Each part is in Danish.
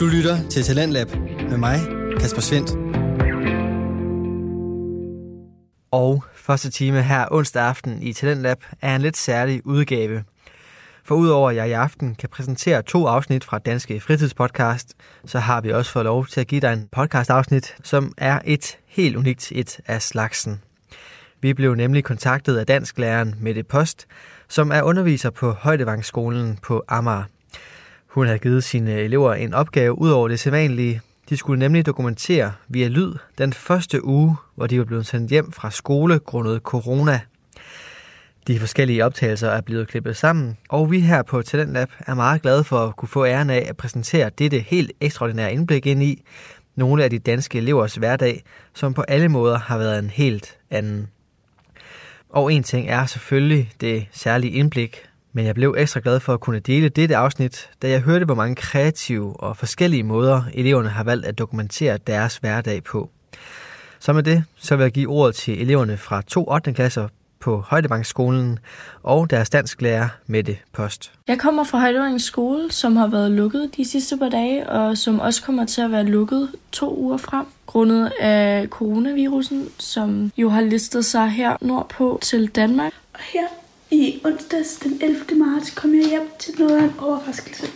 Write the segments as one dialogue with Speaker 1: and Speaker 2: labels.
Speaker 1: Du lytter til Talentlab med mig, Kasper Svendt.
Speaker 2: Og første time her onsdag aften i Talentlab er en lidt særlig udgave. For udover at jeg i aften kan præsentere to afsnit fra Danske Fritidspodcast, så har vi også fået lov til at give dig en podcast-afsnit, som er et helt unikt et af slagsen. Vi blev nemlig kontaktet af dansklæreren Mette Post, som er underviser på Højdevangsskolen på Amager. Hun havde givet sine elever en opgave ud over det sædvanlige. De skulle nemlig dokumentere via lyd den første uge, hvor de var blevet sendt hjem fra skole grundet corona. De forskellige optagelser er blevet klippet sammen, og vi her på Talentlab er meget glade for at kunne få æren af at præsentere dette helt ekstraordinære indblik ind i nogle af de danske elevers hverdag, som på alle måder har været en helt anden. Og en ting er selvfølgelig det særlige indblik, men jeg blev ekstra glad for at kunne dele dette afsnit, da jeg hørte, hvor mange kreative og forskellige måder eleverne har valgt at dokumentere deres hverdag på. Så med det, så vil jeg give ordet til eleverne fra to 8. klasser på Højdebankskolen og deres dansklærer Mette Post.
Speaker 3: Jeg kommer fra Højdebanks skole, som har været lukket de sidste par dage, og som også kommer til at være lukket to uger frem, grundet af coronavirusen, som jo har listet sig her nordpå til Danmark.
Speaker 4: Og her i onsdags den 11. marts kom jeg hjem til noget af en overraskelse.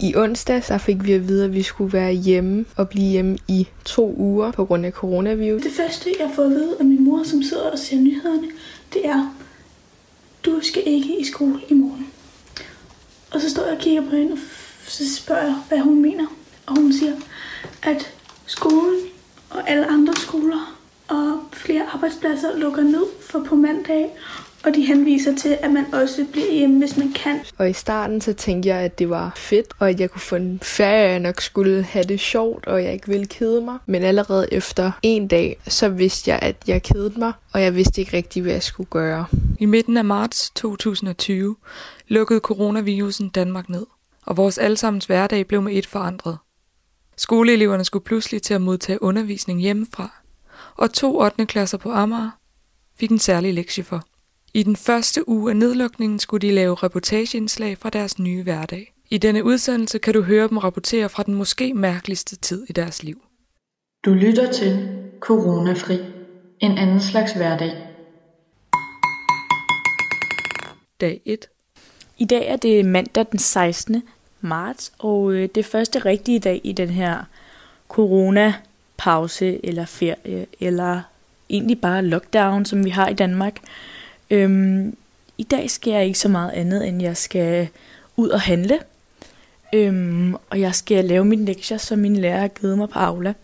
Speaker 5: I onsdag så fik vi at vide, at vi skulle være hjemme og blive hjemme i to uger på grund af coronavirus.
Speaker 4: Det første, jeg får at vide af min mor, som sidder og ser nyhederne, det er, du skal ikke i skole i morgen. Og så står jeg og kigger på hende, og så spørger jeg, hvad hun mener. Og hun siger, at skolen og alle andre skoler og flere arbejdspladser lukker ned for på mandag, og de henviser til, at man også bliver hjemme, hvis man kan.
Speaker 5: Og i starten så tænkte jeg, at det var fedt, og at jeg kunne få en ferie, jeg nok skulle have det sjovt, og jeg ikke ville kede mig. Men allerede efter en dag, så vidste jeg, at jeg kedede mig, og jeg vidste ikke rigtig, hvad jeg skulle gøre.
Speaker 6: I midten af marts 2020 lukkede coronavirusen Danmark ned, og vores allesammens hverdag blev med et forandret. Skoleeleverne skulle pludselig til at modtage undervisning hjemmefra, og to 8. klasser på Amager fik en særlig lektie for. I den første uge af nedlukningen skulle de lave reportageindslag fra deres nye hverdag. I denne udsendelse kan du høre dem rapportere fra den måske mærkeligste tid i deres liv.
Speaker 7: Du lytter til Coronafri. En anden slags hverdag.
Speaker 6: Dag 1.
Speaker 3: I dag er det mandag den 16. marts, og øh, det er første rigtige dag i den her corona-pause eller ferie, eller egentlig bare lockdown, som vi har i Danmark. Øhm, I dag skal jeg ikke så meget andet, end jeg skal ud og handle. Øhm, og jeg skal lave mine lektier, som min lærer har givet mig på Aula.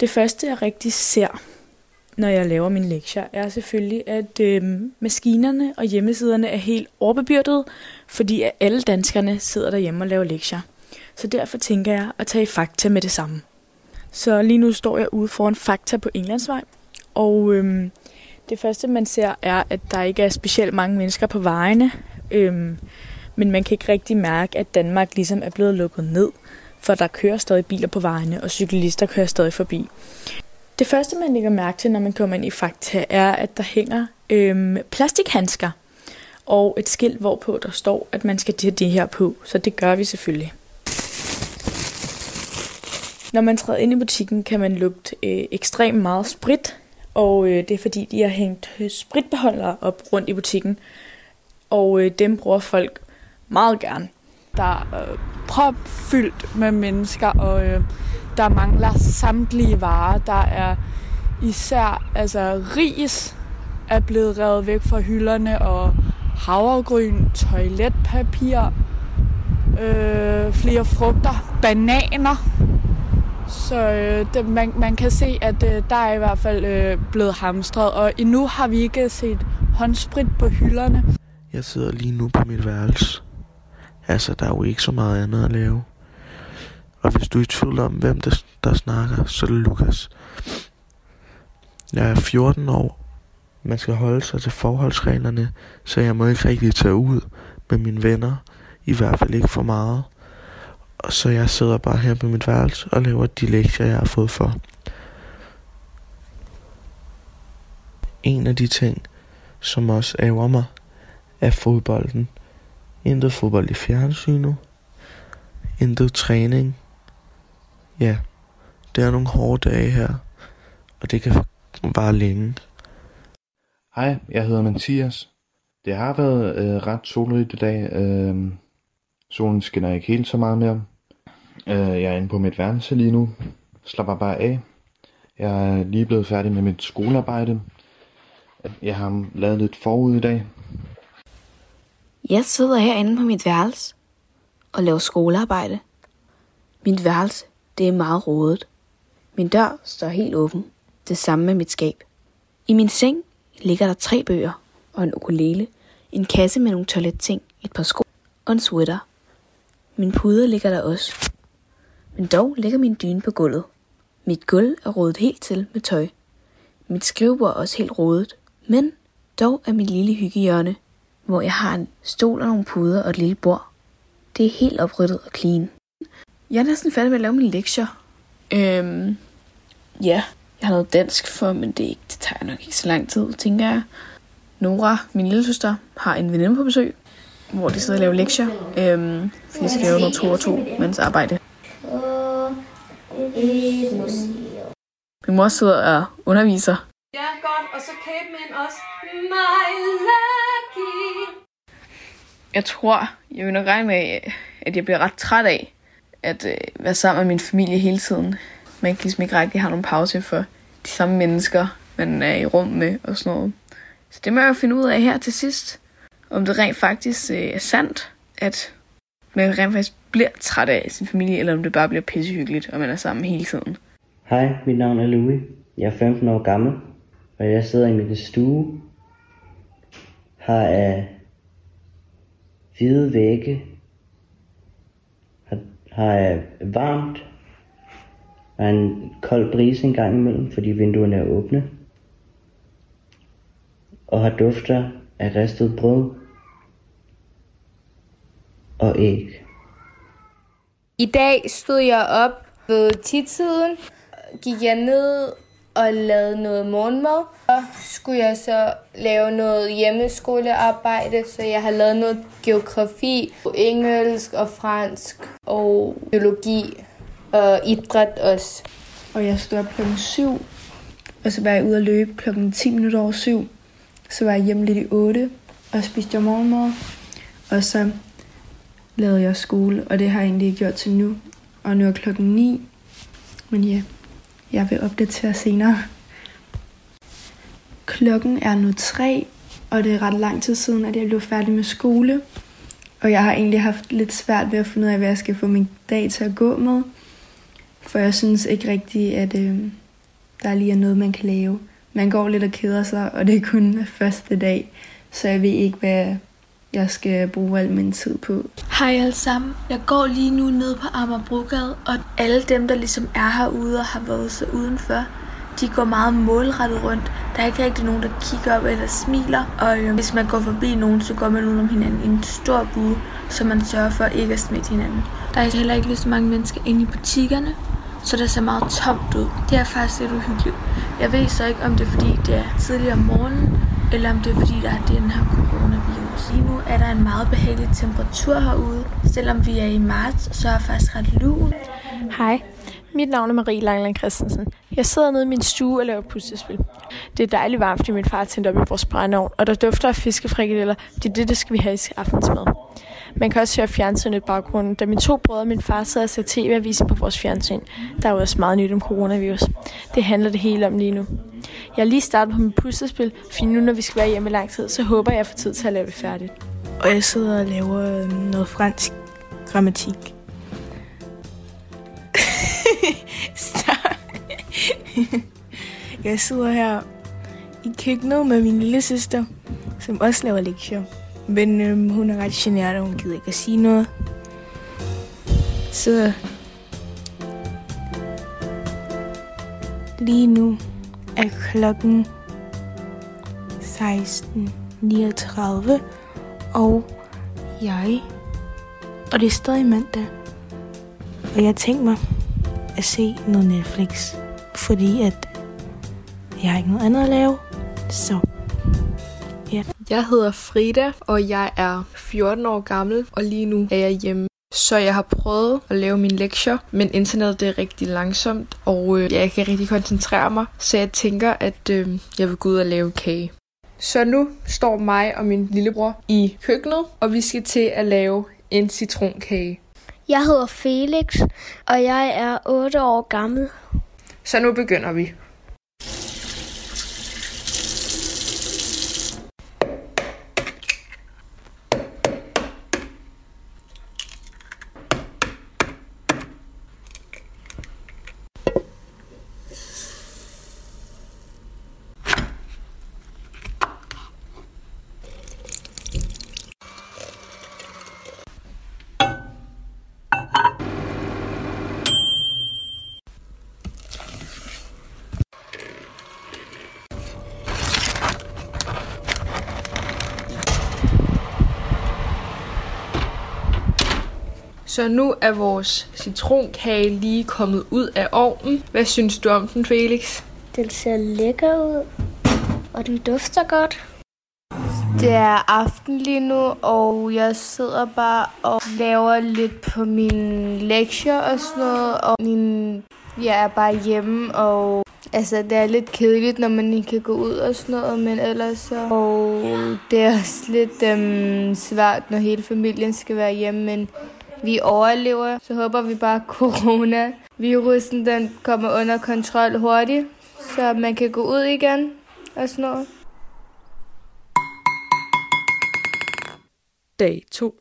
Speaker 3: Det første, jeg rigtig ser, når jeg laver mine lektier, er selvfølgelig, at øhm, maskinerne og hjemmesiderne er helt overbebyrdet, fordi at alle danskerne sidder derhjemme og laver lektier. Så derfor tænker jeg at tage Fakta med det samme. Så lige nu står jeg ude foran Fakta på Englandsvej, og øhm, det første, man ser, er, at der ikke er specielt mange mennesker på vejene. Øhm, men man kan ikke rigtig mærke, at Danmark ligesom er blevet lukket ned, for der kører stadig biler på vejene, og cyklister kører stadig forbi. Det første, man lægger mærke til, når man kommer ind i Fakta, er, at der hænger øhm, plastikhandsker og et skilt, hvorpå der står, at man skal tage det her på. Så det gør vi selvfølgelig. Når man træder ind i butikken, kan man lugte øh, ekstremt meget sprit, og øh, det er fordi, de har hængt spritbeholdere op rundt i butikken. Og øh, dem bruger folk meget gerne.
Speaker 8: Der er øh, propfyldt med mennesker, og øh, der mangler samtlige varer. Der er især altså ris er blevet revet væk fra hylderne, og havregryn, toiletpapir, øh, flere frugter, bananer, så øh, det, man, man kan se, at øh, der er i hvert fald øh, blevet hamstret, og endnu har vi ikke set håndsprit på hylderne.
Speaker 9: Jeg sidder lige nu på mit værelse. Altså, der er jo ikke så meget andet at lave. Og hvis du er i tvivl om, hvem der, der snakker, så er det Lukas. Jeg er 14 år. Man skal holde sig til forholdsreglerne, så jeg må ikke rigtig tage ud med mine venner. I hvert fald ikke for meget. Og så jeg sidder bare her på mit værelse og laver de lektier, jeg har fået for. En af de ting, som også ærger mig, er fodbolden. Intet fodbold i fjernsynet. Intet træning. Ja, det er nogle hårde dage her, og det kan vare længe.
Speaker 10: Hej, jeg hedder Mathias. Det har været øh, ret solrigt i dag. Øh, solen skinner ikke helt så meget mere. Øh, jeg er inde på mit værelse lige nu. Slapper bare af. Jeg er lige blevet færdig med mit skolearbejde. Jeg har lavet lidt forud i dag.
Speaker 11: Jeg sidder herinde på mit værelse og laver skolearbejde. Mit værelse, det er meget rodet. Min dør står helt åben. Det samme med mit skab. I min seng ligger der tre bøger og en ukulele, en kasse med nogle toiletting, et par sko og en sweater. Min pude ligger der også. Men dog ligger min dyne på gulvet. Mit gulv er rodet helt til med tøj. Mit skrivebord er også helt rodet. Men dog er mit lille hyggehjørne, hvor jeg har en stol og nogle puder og et lille bord. Det er helt opryddet og clean. Jeg er næsten færdig med at lave mine lektier. Øhm, ja, jeg har noget dansk for, men det, er ikke, det tager nok ikke så lang tid, tænker jeg. Nora, min lille søster, har en veninde på besøg, hvor de sidder og laver lektier. Øhm, de skal lave noget to og to, mens arbejde. Min mor sidder og underviser.
Speaker 12: Ja, godt. Og så Caveman også. My lucky.
Speaker 11: Jeg tror, jeg vil nok regne med, at jeg bliver ret træt af at øh, være sammen med min familie hele tiden. Man kan ligesom ikke rigtig have nogen pause for de samme mennesker, man er i rum med og sådan noget. Så det må jeg jo finde ud af her til sidst. Om det rent faktisk øh, er sandt, at man rent faktisk bliver træt af sin familie, eller om det bare bliver pissehyggeligt, og man er sammen hele tiden.
Speaker 13: Hej, mit navn er Louis. Jeg er 15 år gammel, og jeg sidder i min stue. Har af hvide vægge. Har, har varmt. Og en kold brise en gang imellem, fordi vinduerne er åbne. Og har dufter af ristet brød og æg.
Speaker 14: I dag stod jeg op ved tidtiden, gik jeg ned og lavede noget morgenmad. Og skulle jeg så lave noget hjemmeskolearbejde, så jeg har lavet noget geografi, engelsk og fransk og biologi og idræt også.
Speaker 5: Og jeg stod op klokken 7, og så var jeg ude at løbe klokken 10 minutter over 7. Så var jeg hjemme lidt i 8, og spiste jeg morgenmad. Og så lavede jeg skole, og det har jeg egentlig gjort til nu. Og nu er klokken 9. Men ja, jeg vil opdatere senere. Klokken er nu 3, og det er ret lang tid siden, at jeg blev færdig med skole. Og jeg har egentlig haft lidt svært ved at finde ud af, hvad jeg skal få min dag til at gå med. For jeg synes ikke rigtigt, at øh, der lige er noget, man kan lave. Man går lidt og keder sig, og det er kun første dag. Så jeg ved ikke, hvad jeg skal bruge al min tid på.
Speaker 15: Hej alle sammen. Jeg går lige nu ned på Amagerbrogade, og alle dem, der ligesom er herude og har været så udenfor, de går meget målrettet rundt. Der er ikke rigtig nogen, der kigger op eller smiler. Og øh, hvis man går forbi nogen, så går man udenom om hinanden i en stor bue, så man sørger for ikke at smitte hinanden. Der er heller ikke lige så mange mennesker inde i butikkerne, så det ser meget tomt ud. Det er faktisk lidt uhyggeligt. Jeg ved så ikke, om det er fordi, det er tidligere om morgenen, eller om det er fordi, der er den her coronavirus. Lige nu er der en meget behagelig temperatur herude. Selvom vi er i marts, så er det faktisk ret lun.
Speaker 16: Hej, mit navn er Marie Langland Christensen. Jeg sidder nede i min stue og laver puslespil. Det er dejligt varmt, fordi min far tændte op i vores brændeovn, og der dufter af fiskefrikadeller. Det er det, det skal vi have i aftensmad. Man kan også høre fjernsynet i baggrunden, da mine to brødre og min far sidder og ser tv-avisen på vores fjernsyn. Der er jo også meget nyt om coronavirus. Det handler det hele om lige nu. Jeg har lige startet på mit puslespil, for nu når vi skal være hjemme i lang tid, så håber jeg, at jeg får tid til at lave det færdigt.
Speaker 17: Og jeg sidder og laver øhm, noget fransk grammatik. jeg sidder her i køkkenet med min lille søster, som også laver lektier. Men øhm, hun er ret generet, og hun gider ikke at sige noget. Så lige nu er klokken 16.39, og jeg, og det er stadig mandag, og jeg tænker mig at se noget Netflix, fordi at jeg har ikke noget andet at lave, så
Speaker 5: Ja. Jeg hedder Frida, og jeg er 14 år gammel, og lige nu er jeg hjemme.
Speaker 17: Så jeg har prøvet at lave mine lektier, men internettet det er rigtig langsomt, og øh, jeg kan rigtig koncentrere mig. Så jeg tænker, at øh, jeg vil gå ud og lave kage. Så nu står mig og min lillebror i køkkenet, og vi skal til at lave en citronkage.
Speaker 18: Jeg hedder Felix, og jeg er 8 år gammel.
Speaker 17: Så nu begynder vi. Så nu er vores citronkage lige kommet ud af ovnen. Hvad synes du om den, Felix?
Speaker 18: Den ser lækker ud, og den dufter godt.
Speaker 14: Det er aften lige nu, og jeg sidder bare og laver lidt på mine lektier og sådan noget. Og min, jeg er bare hjemme, og altså, det er lidt kedeligt, når man ikke kan gå ud og sådan noget, men ellers så... Og det er også lidt øhm, svært, når hele familien skal være hjemme, men vi overlever. Så håber vi bare, at coronavirusen den kommer under kontrol hurtigt, så man kan gå ud igen og sådan noget.
Speaker 19: Dag 2.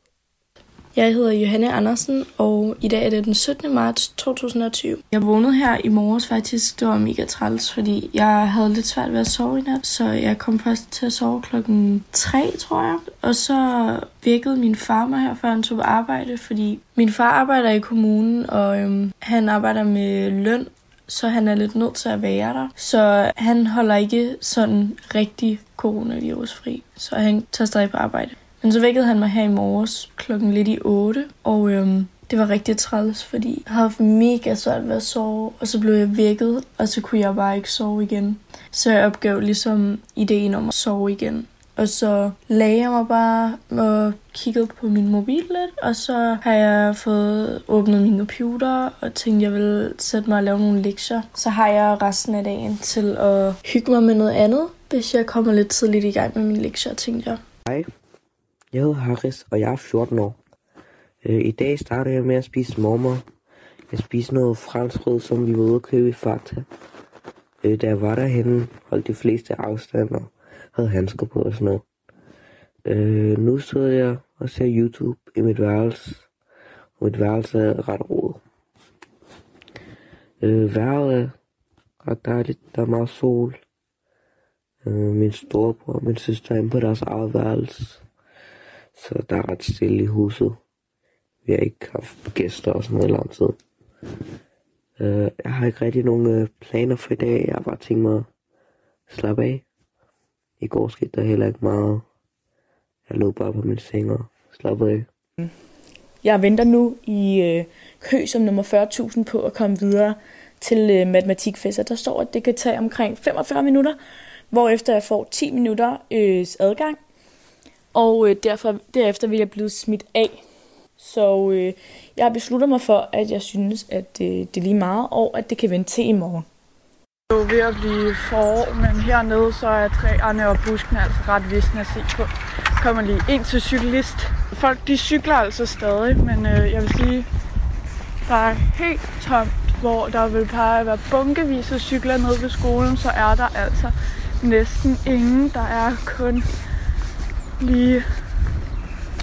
Speaker 5: Jeg hedder Johanne Andersen, og i dag er det den 17. marts 2020. Jeg vågnede her i morges faktisk. Det var mega træls, fordi jeg havde lidt svært ved at sove i nat, så jeg kom først til at sove klokken 3, tror jeg. Og så vækkede min far mig her, før han tog på arbejde, fordi min far arbejder i kommunen, og øhm, han arbejder med løn, så han er lidt nødt til at være der. Så han holder ikke sådan rigtig coronavirusfri, så han tager stadig på arbejde. Men så vækkede han mig her i morges klokken lidt i 8, og øhm, det var rigtig træls, fordi jeg havde haft mega svært ved at sove, og så blev jeg vækket, og så kunne jeg bare ikke sove igen. Så jeg opgav ligesom ideen om at sove igen. Og så lagde jeg mig bare og kiggede på min mobil lidt, og så har jeg fået åbnet min computer og tænkte, jeg vil sætte mig og lave nogle lektier. Så har jeg resten af dagen til at hygge mig med noget andet, hvis jeg kommer lidt tidligt i gang med mine lektier, tænkte jeg.
Speaker 20: Hej, jeg hedder Harris, og jeg er 14 år. Øh, I dag starter jeg med at spise mormor. Jeg spiste noget franskbrød, som vi var ude at købe i Fakta. Øh, da jeg var derhenne, holdt de fleste afstand og havde handsker på og sådan noget. Øh, nu sidder jeg og ser YouTube i mit værelse, og mit værelse er ret rodet. Øh, vejret er ret dejligt, der er meget sol. Øh, min storebror og min søster er inde på deres eget værelse. Så der er ret stille i huset. Vi har ikke haft gæster og sådan noget i lang tid. Uh, jeg har ikke rigtig nogen uh, planer for i dag. Jeg har bare tænkt mig at slappe af. I går skete der heller ikke meget. Jeg lå bare på min seng og slappede af.
Speaker 5: Jeg venter nu i øh, kø som nummer 40.000 på at komme videre til øh, matematikfester. Der står, at det kan tage omkring 45 minutter, hvorefter jeg får 10 minutter øh, adgang. Og øh, derfor, derefter vil jeg blive smidt af. Så øh, jeg har besluttet mig for, at jeg synes, at øh, det er lige meget, og at det kan vente til i morgen.
Speaker 8: Det er jo ved at blive forår, men hernede så er træerne og buskene altså ret visne at se på. Kommer lige ind til cyklist. Folk de cykler altså stadig, men øh, jeg vil sige, der er helt tomt, hvor der vil bare være bunkevis af cykler nede ved skolen, så er der altså næsten ingen. Der er kun lige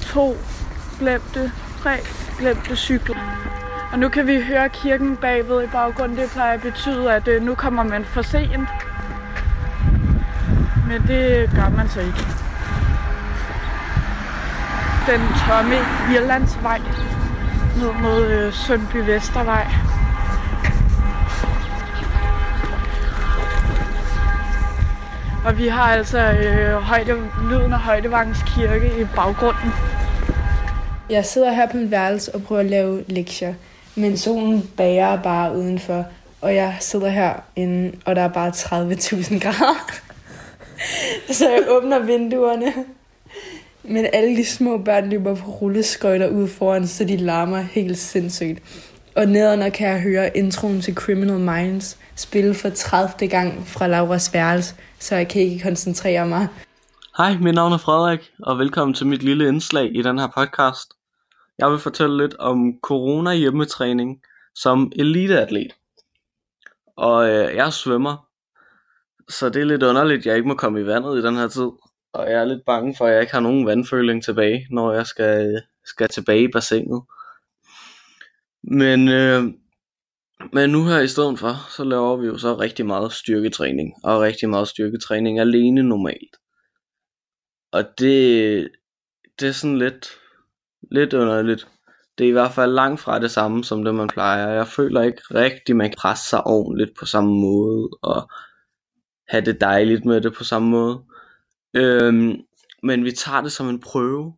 Speaker 8: to glemte, tre glemte cykler. Og nu kan vi høre kirken bagved i baggrunden. Det plejer at betyde, at øh, nu kommer man for sent. Men det gør man så ikke. Den tomme Irlandsvej ned mod øh, Sundby Vestervej. Og vi har altså øh, højde, lyden af Højdevangens kirke i baggrunden.
Speaker 17: Jeg sidder her på mit værelse og prøver at lave lektier, men solen bager bare udenfor, og jeg sidder herinde, og der er bare 30.000 grader. Så jeg åbner vinduerne.
Speaker 5: Men alle de små børn løber på rulleskøjter ud foran, så de larmer helt sindssygt. Og nedenunder kan jeg høre introen til Criminal Minds spille for 30. gang fra Lauras værelse, så jeg kan ikke koncentrere mig.
Speaker 21: Hej, mit navn er Frederik, og velkommen til mit lille indslag i den her podcast. Jeg vil fortælle lidt om corona hjemmetræning som eliteatlet. Og øh, jeg svømmer, så det er lidt underligt, at jeg ikke må komme i vandet i den her tid. Og jeg er lidt bange for, at jeg ikke har nogen vandføling tilbage, når jeg skal, øh, skal tilbage i bassinet. Men, øh, men nu her i stedet for, så laver vi jo så rigtig meget styrketræning. Og rigtig meget styrketræning alene normalt. Og det, det er sådan lidt, lidt underligt. Det er i hvert fald langt fra det samme som det man plejer. Jeg føler ikke rigtig man kan presse sig ordentligt på samme måde og have det dejligt med det på samme måde. Øhm, men vi tager det som en prøve.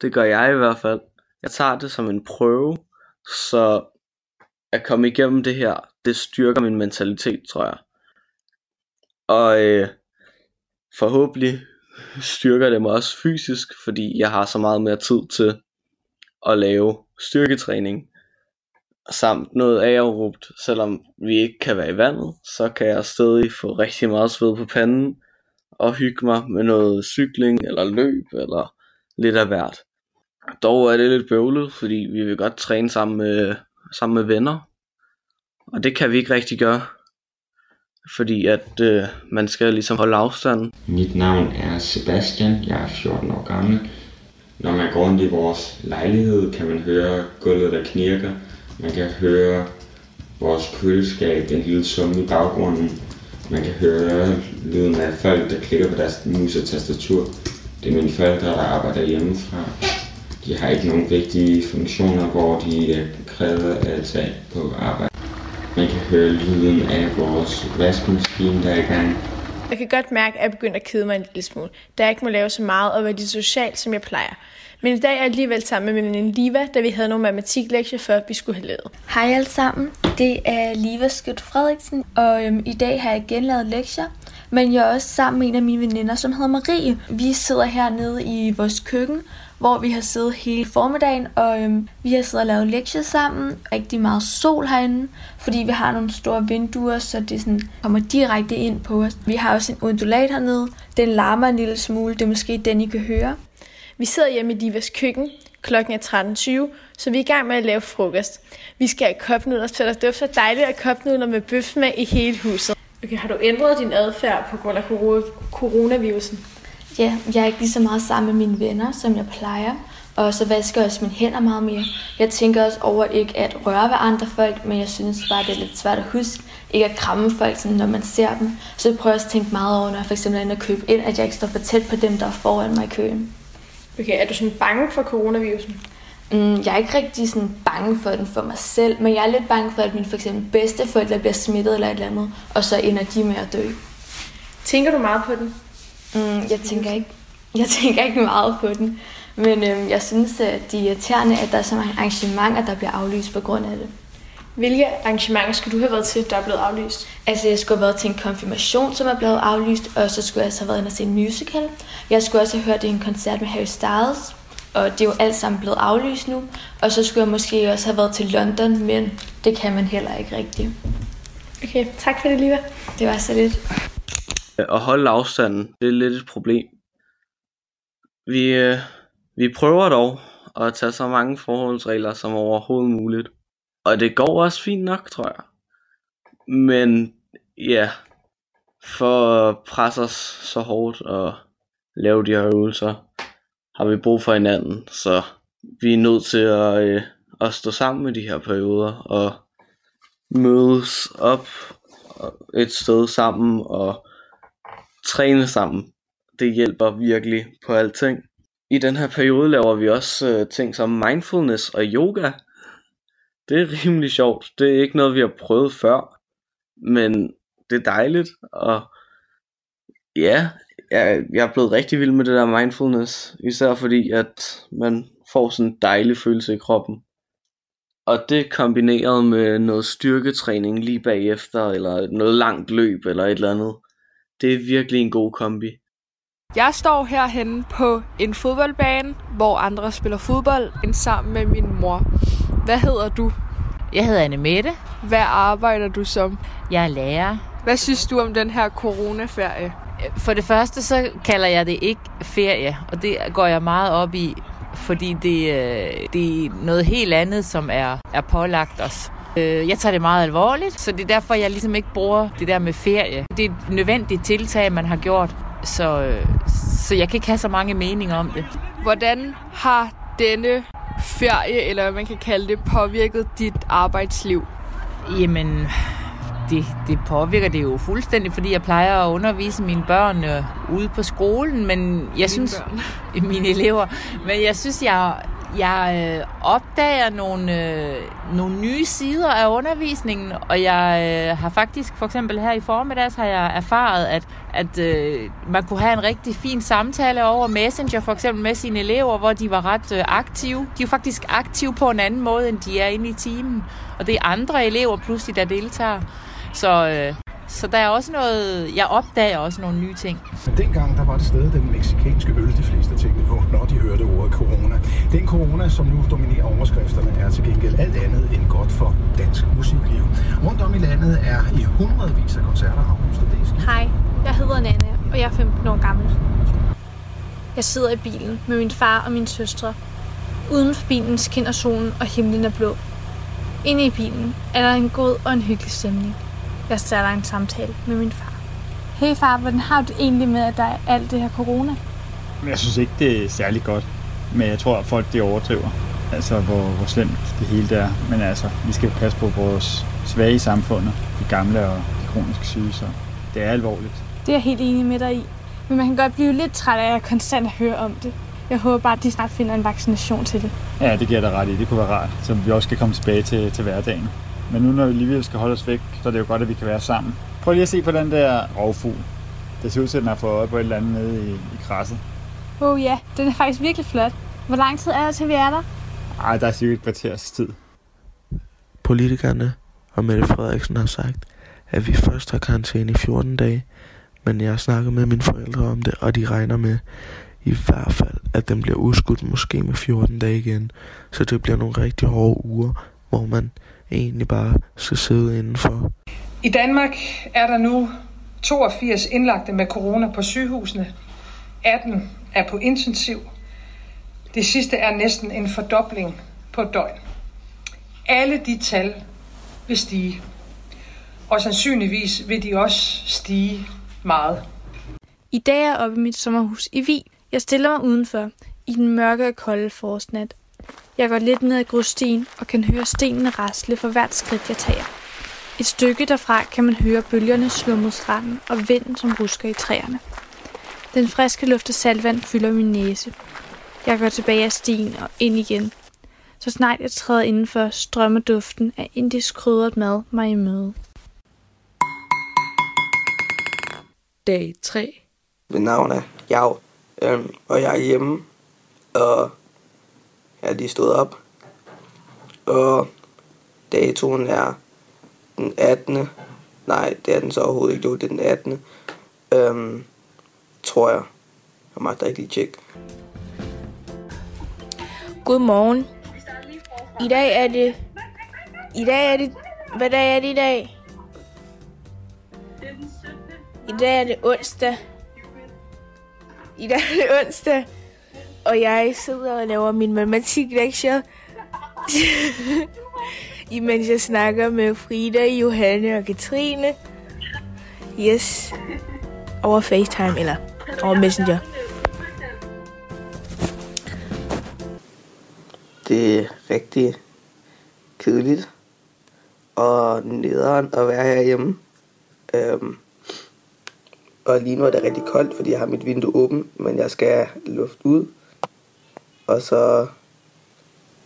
Speaker 21: Det gør jeg i hvert fald. Jeg tager det som en prøve, så at komme igennem det her, det styrker min mentalitet, tror jeg. Og øh, forhåbentlig styrker det mig også fysisk, fordi jeg har så meget mere tid til at lave styrketræning samt noget aerobt, selvom vi ikke kan være i vandet, så kan jeg stadig få rigtig meget sved på panden og hygge mig med noget cykling eller løb eller lidt af hvert. Dog er det lidt bøvlet, fordi vi vil godt træne sammen med, sammen med venner, og det kan vi ikke rigtig gøre, fordi at øh, man skal ligesom holde afstanden.
Speaker 22: Mit navn er Sebastian, jeg er 14 år gammel. Når man går rundt i vores lejlighed, kan man høre gulvet, der knirker. Man kan høre vores køleskab, den lille summe i baggrunden. Man kan høre lyden af folk, der klikker på deres mus og tastatur. Det er mine forældre, der arbejder hjemmefra. De har ikke nogen vigtige funktioner, hvor de øh, er krævet at tage på arbejde. Man kan høre lyden af vores vaskemaskine, der er i gang.
Speaker 16: Jeg kan godt mærke, at jeg begynder at kede mig en lille smule, da jeg ikke må lave så meget og være lige socialt, som jeg plejer. Men i dag er jeg alligevel sammen med min veninde Liva, da vi havde nogle matematiklektier, før vi skulle have lavet.
Speaker 15: Hej alle sammen, det er Liva Skødt Frederiksen, og øhm, i dag har jeg igen lavet lektier. Men jeg er også sammen med en af mine veninder, som hedder Marie. Vi sidder hernede i vores køkken, hvor vi har siddet hele formiddagen, og øhm, vi har siddet og lavet lektier sammen. Rigtig meget sol herinde, fordi vi har nogle store vinduer, så det sådan kommer direkte ind på os. Vi har også en undulat hernede. Den larmer en lille smule, det er måske den, I kan høre.
Speaker 16: Vi sidder hjemme i Divas køkken. Klokken er 13.20, så vi er i gang med at lave frokost. Vi skal have kopnudler, så der dufter dejligt af kopnudler med bøf med i hele huset. Okay, har du ændret din adfærd på grund af coronavirusen?
Speaker 15: Ja, jeg er ikke lige så meget sammen med mine venner, som jeg plejer. Og så vasker jeg også mine hænder meget mere. Jeg tænker også over ikke at røre ved andre folk, men jeg synes bare, det er lidt svært at huske. Ikke at kramme folk, sådan, når man ser dem. Så jeg prøver også at tænke meget over, når jeg for eksempel er inde og købe ind, at jeg ikke står for tæt på dem, der er foran mig i køen.
Speaker 16: Okay, er du sådan bange for coronavirusen?
Speaker 15: Mm, jeg er ikke rigtig sådan bange for den for mig selv, men jeg er lidt bange for, at mine for eksempel bedsteforældre bliver smittet eller et eller andet, og så ender de med at dø.
Speaker 16: Tænker du meget på den?
Speaker 15: Mm, jeg tænker ikke, jeg tænker ikke meget på den. Men øhm, jeg synes, at det er irriterende, at der er så mange arrangementer, der bliver aflyst på grund af det.
Speaker 16: Hvilke arrangementer skulle du have været til, der er blevet aflyst?
Speaker 15: Altså, jeg skulle have været til en konfirmation, som er blevet aflyst, og så skulle jeg også have været inde og se en musical. Jeg skulle også have hørt en koncert med Harry Styles, og det er jo alt sammen blevet aflyst nu. Og så skulle jeg måske også have været til London, men det kan man heller ikke rigtigt.
Speaker 16: Okay, tak for det, Liva.
Speaker 15: Det var så lidt.
Speaker 21: Øh, at holde afstanden, det er lidt et problem. Vi, øh, vi prøver dog at tage så mange forholdsregler som overhovedet muligt. Og det går også fint nok, tror jeg. Men ja, for at presse os så hårdt og lave de her øvelser, har vi brug for hinanden. Så vi er nødt til at, øh, at stå sammen med de her perioder og mødes op et sted sammen og træne sammen. Det hjælper virkelig på alting. I den her periode laver vi også øh, ting som mindfulness og yoga. Det er rimelig sjovt. Det er ikke noget, vi har prøvet før. Men det er dejligt. Og ja, jeg, jeg er blevet rigtig vild med det der mindfulness. Især fordi, at man får sådan en dejlig følelse i kroppen. Og det kombineret med noget styrketræning lige bagefter, eller noget langt løb, eller et eller andet. Det er virkelig en god kombi.
Speaker 23: Jeg står herhenne på en fodboldbane, hvor andre spiller fodbold, sammen med min mor. Hvad hedder du?
Speaker 24: Jeg hedder Anne Mette.
Speaker 23: Hvad arbejder du som?
Speaker 24: Jeg er lærer.
Speaker 23: Hvad synes du om den her coronaferie?
Speaker 24: For det første, så kalder jeg det ikke ferie, og det går jeg meget op i, fordi det, øh, det er noget helt andet, som er, er pålagt os. Øh, Jeg tager det meget alvorligt, så det er derfor, jeg ligesom ikke bruger det der med ferie. Det er et nødvendigt tiltag, man har gjort, så, øh, så jeg kan ikke have så mange meninger om det.
Speaker 23: Hvordan har denne ferie, eller hvad man kan kalde det, påvirket dit arbejdsliv?
Speaker 24: Jamen, det, det påvirker det jo fuldstændig, fordi jeg plejer at undervise mine børn øh, ude på skolen, men jeg
Speaker 23: Mine
Speaker 24: synes...
Speaker 23: børn.
Speaker 24: mine elever. Men jeg synes, jeg, jeg øh, opdager nogle, øh, nogle nye sider af undervisningen, og jeg øh, har faktisk, for eksempel her i formiddags, har jeg erfaret, at, at øh, man kunne have en rigtig fin samtale over Messenger, for eksempel med sine elever, hvor de var ret øh, aktive. De er faktisk aktive på en anden måde, end de er inde i timen. Og det er andre elever pludselig, der deltager. Så, øh, så der er også noget, jeg opdager også nogle nye ting.
Speaker 25: Men dengang der var det stadig den meksikanske øl, de fleste tænkte på, når de hørte ordet corona. Den corona, som nu dominerer overskrifterne, er til gengæld alt andet end godt for dansk musikliv. Rundt om i landet er i hundredvis af koncerter aflyst, og det.
Speaker 26: Hej, jeg hedder Nana, og jeg er 15 år gammel. Jeg sidder i bilen med min far og min søstre. Uden for bilen skinner solen, og himlen er blå. Inde i bilen er der en god og en hyggelig stemning. Jeg starter en samtale med min far. Hey far, hvordan har du det egentlig med, at der er alt det her corona?
Speaker 27: Men jeg synes ikke, det er særlig godt. Men jeg tror, at folk de overdriver. Altså, hvor, hvor slemt det hele det er. Men altså, vi skal passe på vores svage i samfundet. De gamle og de kroniske syge, så det er alvorligt.
Speaker 26: Det er jeg helt enig med dig i. Men man kan godt blive lidt træt af at konstant at høre om det. Jeg håber bare, at de snart finder en vaccination til det.
Speaker 27: Ja, det giver dig ret i. Det kunne være rart, så vi også skal komme tilbage til, til hverdagen. Men nu, når vi alligevel skal holde os væk, så er det jo godt, at vi kan være sammen. Prøv lige at se på den der rovfugl. Det ser ud til, at den har fået øje på et eller andet nede i, i krasset.
Speaker 26: Åh oh ja, den er faktisk virkelig flot. Hvor lang tid er der til, vi er der?
Speaker 27: Ej, der er sikkert et kvarters tid.
Speaker 9: Politikerne og Mette Frederiksen har sagt, at vi først har karantæne i 14 dage, men jeg har snakket med mine forældre om det, og de regner med i hvert fald, at den bliver udskudt måske med 14 dage igen. Så det bliver nogle rigtig hårde uger, hvor man egentlig bare skal sidde indenfor.
Speaker 28: I Danmark er der nu 82 indlagte med corona på sygehusene. 18 er på intensiv. Det sidste er næsten en fordobling på et døgn. Alle de tal vil stige. Og sandsynligvis vil de også stige meget.
Speaker 26: I dag er jeg oppe i mit sommerhus i Vi. Jeg stiller mig udenfor i den mørke og kolde forårsnat. Jeg går lidt ned ad grusstien og kan høre stenene rasle for hvert skridt, jeg tager. Et stykke derfra kan man høre bølgerne slå mod stranden og vinden, som rusker i træerne. Den friske luft af saltvand fylder min næse. Jeg går tilbage ad stien og ind igen. Så snart jeg træder indenfor, strømmer duften af indisk krydret mad mig i møde.
Speaker 23: Dag 3.
Speaker 29: Mit navn er Jav, øhm, og jeg er hjemme, og er lige stået op. Og datoen er den 18. Nej, det er den så overhovedet ikke, det er den 18. Øhm, tror jeg. Jeg magter ikke lige tjekke.
Speaker 16: Godmorgen. I dag er det... I dag er det... Hvad dag er det i dag? I dag er det onsdag. I dag er det onsdag. Og jeg sidder og laver min matematiklektier. Imens jeg snakker med Frida, Johanne og Katrine. Yes. Over FaceTime eller over Messenger.
Speaker 29: Det er rigtig kedeligt og nederen at være herhjemme. Øhm, og lige nu er det rigtig koldt, fordi jeg har mit vindue åbent, men jeg skal have luft ud. Og så,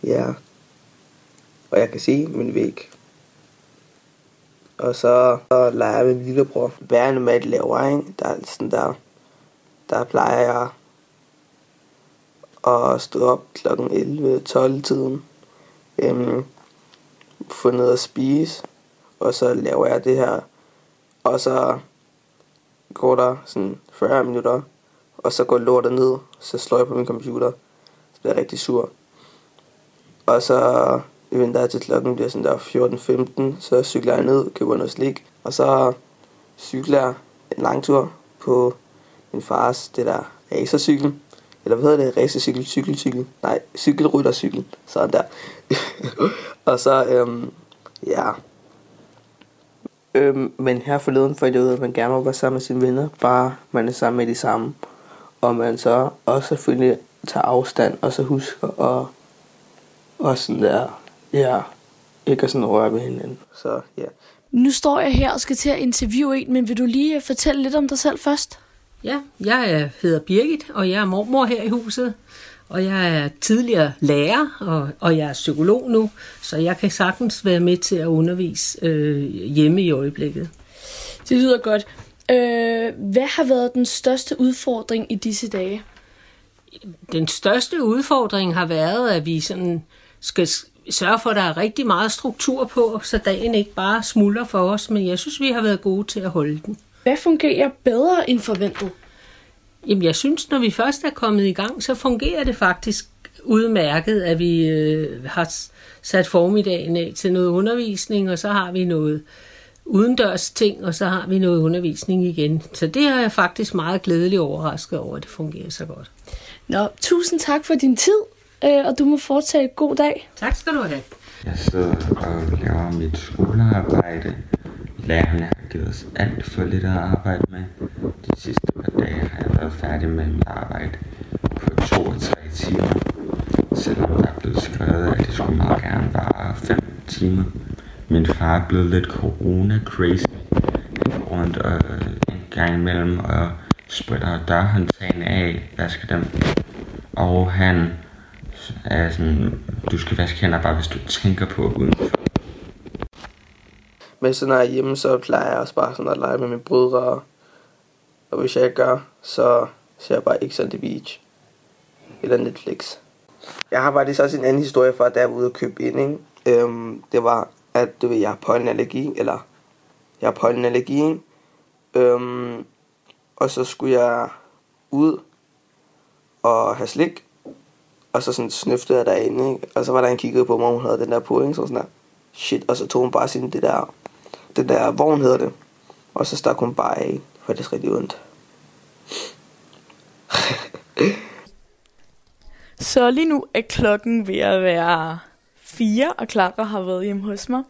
Speaker 29: ja, og jeg kan se min væg. Og så, så leger jeg med min lillebror. Hvad er normalt laver, ikke? Der er sådan der, der plejer jeg at stå op kl. 11-12 tiden. Øhm, få noget at spise. Og så laver jeg det her. Og så går der sådan 40 minutter, og så går lortet ned, så slår jeg på min computer, så bliver jeg rigtig sur. Og så venter jeg til klokken bliver sådan der 14-15, så cykler jeg ned, køber noget slik, og så cykler jeg en lang tur på min fars, det der racercykel, eller hvad hedder det, racercykel, cykelcykel, nej, cykelryttercykel, sådan der. og så, øhm, ja, øhm, men her forleden for jeg ud, at man gerne må være sammen med sine venner, bare man er sammen med de samme, og man så også selvfølgelig tager afstand, og så husker at, og sådan der, ja, ikke at sådan røre ved hinanden, så ja.
Speaker 3: Nu står jeg her og skal til at interviewe en, men vil du lige fortælle lidt om dig selv først?
Speaker 30: Ja, jeg er- hedder Birgit, og jeg er mormor her i huset. Og jeg er tidligere lærer, og, og jeg er psykolog nu, så jeg kan sagtens være med til at undervise øh, hjemme i øjeblikket.
Speaker 3: Det lyder godt. Øh, hvad har været den største udfordring i disse dage?
Speaker 30: Den største udfordring har været, at vi sådan skal sørge for, at der er rigtig meget struktur på, så dagen ikke bare smuldrer for os, men jeg synes, vi har været gode til at holde den.
Speaker 3: Hvad fungerer bedre end forventet?
Speaker 30: Jamen, jeg synes, når vi først er kommet i gang, så fungerer det faktisk udmærket, at vi øh, har sat formiddagen af til noget undervisning, og så har vi noget udendørs ting, og så har vi noget undervisning igen. Så det er jeg faktisk meget glædelig overrasket over, at det fungerer så godt.
Speaker 3: Nå, tusind tak for din tid, øh, og du må fortsætte god dag.
Speaker 30: Tak skal du have.
Speaker 22: Jeg sidder og laver mit skolearbejde. Lærerne har givet os alt for lidt at arbejde med. De sidste par dage har jeg været færdig med mit arbejde på 2 og 3 timer. Selvom der er blevet skrevet, at det skulle meget gerne vare 5 timer. Min far er blevet lidt corona-crazy. Han går rundt og en gang imellem og spritter dørhåndtagene af, vasker dem. Og han er sådan, du skal vaske hænder bare, hvis du tænker på udenfor.
Speaker 29: Men så når jeg er hjemme, så plejer jeg også bare sådan at lege med mine brødre. Og hvis jeg ikke gør, så ser jeg bare X on the Beach. Eller Netflix. Jeg har faktisk også en anden historie fra, da jeg var ude og købe ind. Ikke? Øhm, det var, at du ved, jeg har pollenallergi. Eller, jeg har pollenallergi. ikke? Øhm, og så skulle jeg ud og have slik. Og så sådan snøftede jeg derinde, ikke? Og så var der en kiggede på mig, og hun havde den der på, ikke? Så sådan der, shit. Og så tog hun bare sin, det der, den der vogn hedder det. Og så stak hun bare af, for det er rigtig ondt.
Speaker 3: Så lige nu er klokken ved at være fire, og Clara har været hjemme hos mig.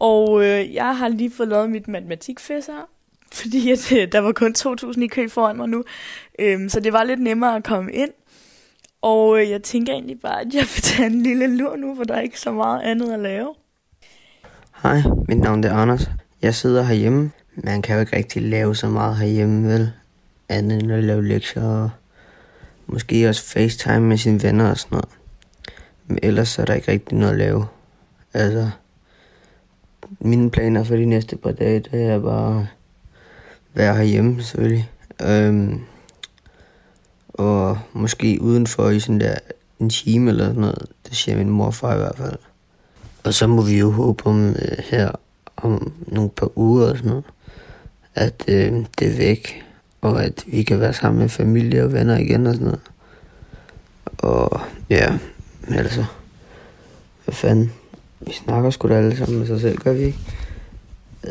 Speaker 3: Og øh, jeg har lige fået lavet mit matematikfæsser, fordi at, øh, der var kun 2.000 i kø foran mig nu. Øhm, så det var lidt nemmere at komme ind. Og øh, jeg tænker egentlig bare, at jeg vil tage en lille lur nu, for der er ikke så meget andet at lave.
Speaker 31: Hej, mit navn er Anders. Jeg sidder herhjemme. Man kan jo ikke rigtig lave så meget herhjemme, vel? Andet end at lave lektier og måske også FaceTime med sine venner og sådan noget. Men ellers er der ikke rigtig noget at lave. Altså, mine planer for de næste par dage, det er bare være herhjemme selvfølgelig. Øhm, og måske udenfor i sådan der en time eller sådan noget. Det siger min mor og far i hvert fald. Og så må vi jo håbe om øh, her om nogle par uger og sådan noget, at øh, det er væk, og at vi kan være sammen med familie og venner igen og sådan noget. Og ja, men altså, hvad fanden, vi snakker sgu da alle sammen med sig selv, gør vi ikke?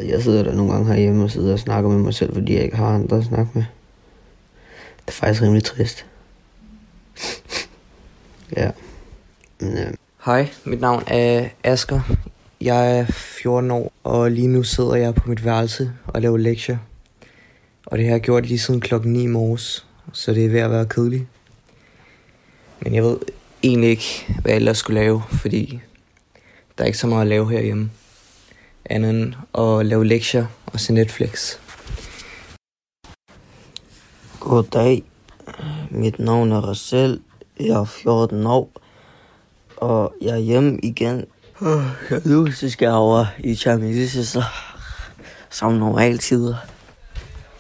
Speaker 31: Jeg sidder der nogle gange herhjemme og sidder og snakker med mig selv, fordi jeg ikke har andre at snakke med. Det er faktisk rimelig trist. ja. Men, øh,
Speaker 32: Hej, mit navn er Asker. Jeg er 14 år, og lige nu sidder jeg på mit værelse og laver lektier. Og det har jeg gjort lige siden klokken 9 i morges, så det er ved at være kedeligt. Men jeg ved egentlig ikke, hvad jeg ellers skulle lave, fordi der er ikke så meget at lave herhjemme. Andet end at lave lektier og se Netflix.
Speaker 31: Goddag. Mit navn er Rachel. Jeg er 14 år. Og jeg er hjemme igen. Ja, nu så skal jeg over i Champions så som normale tider.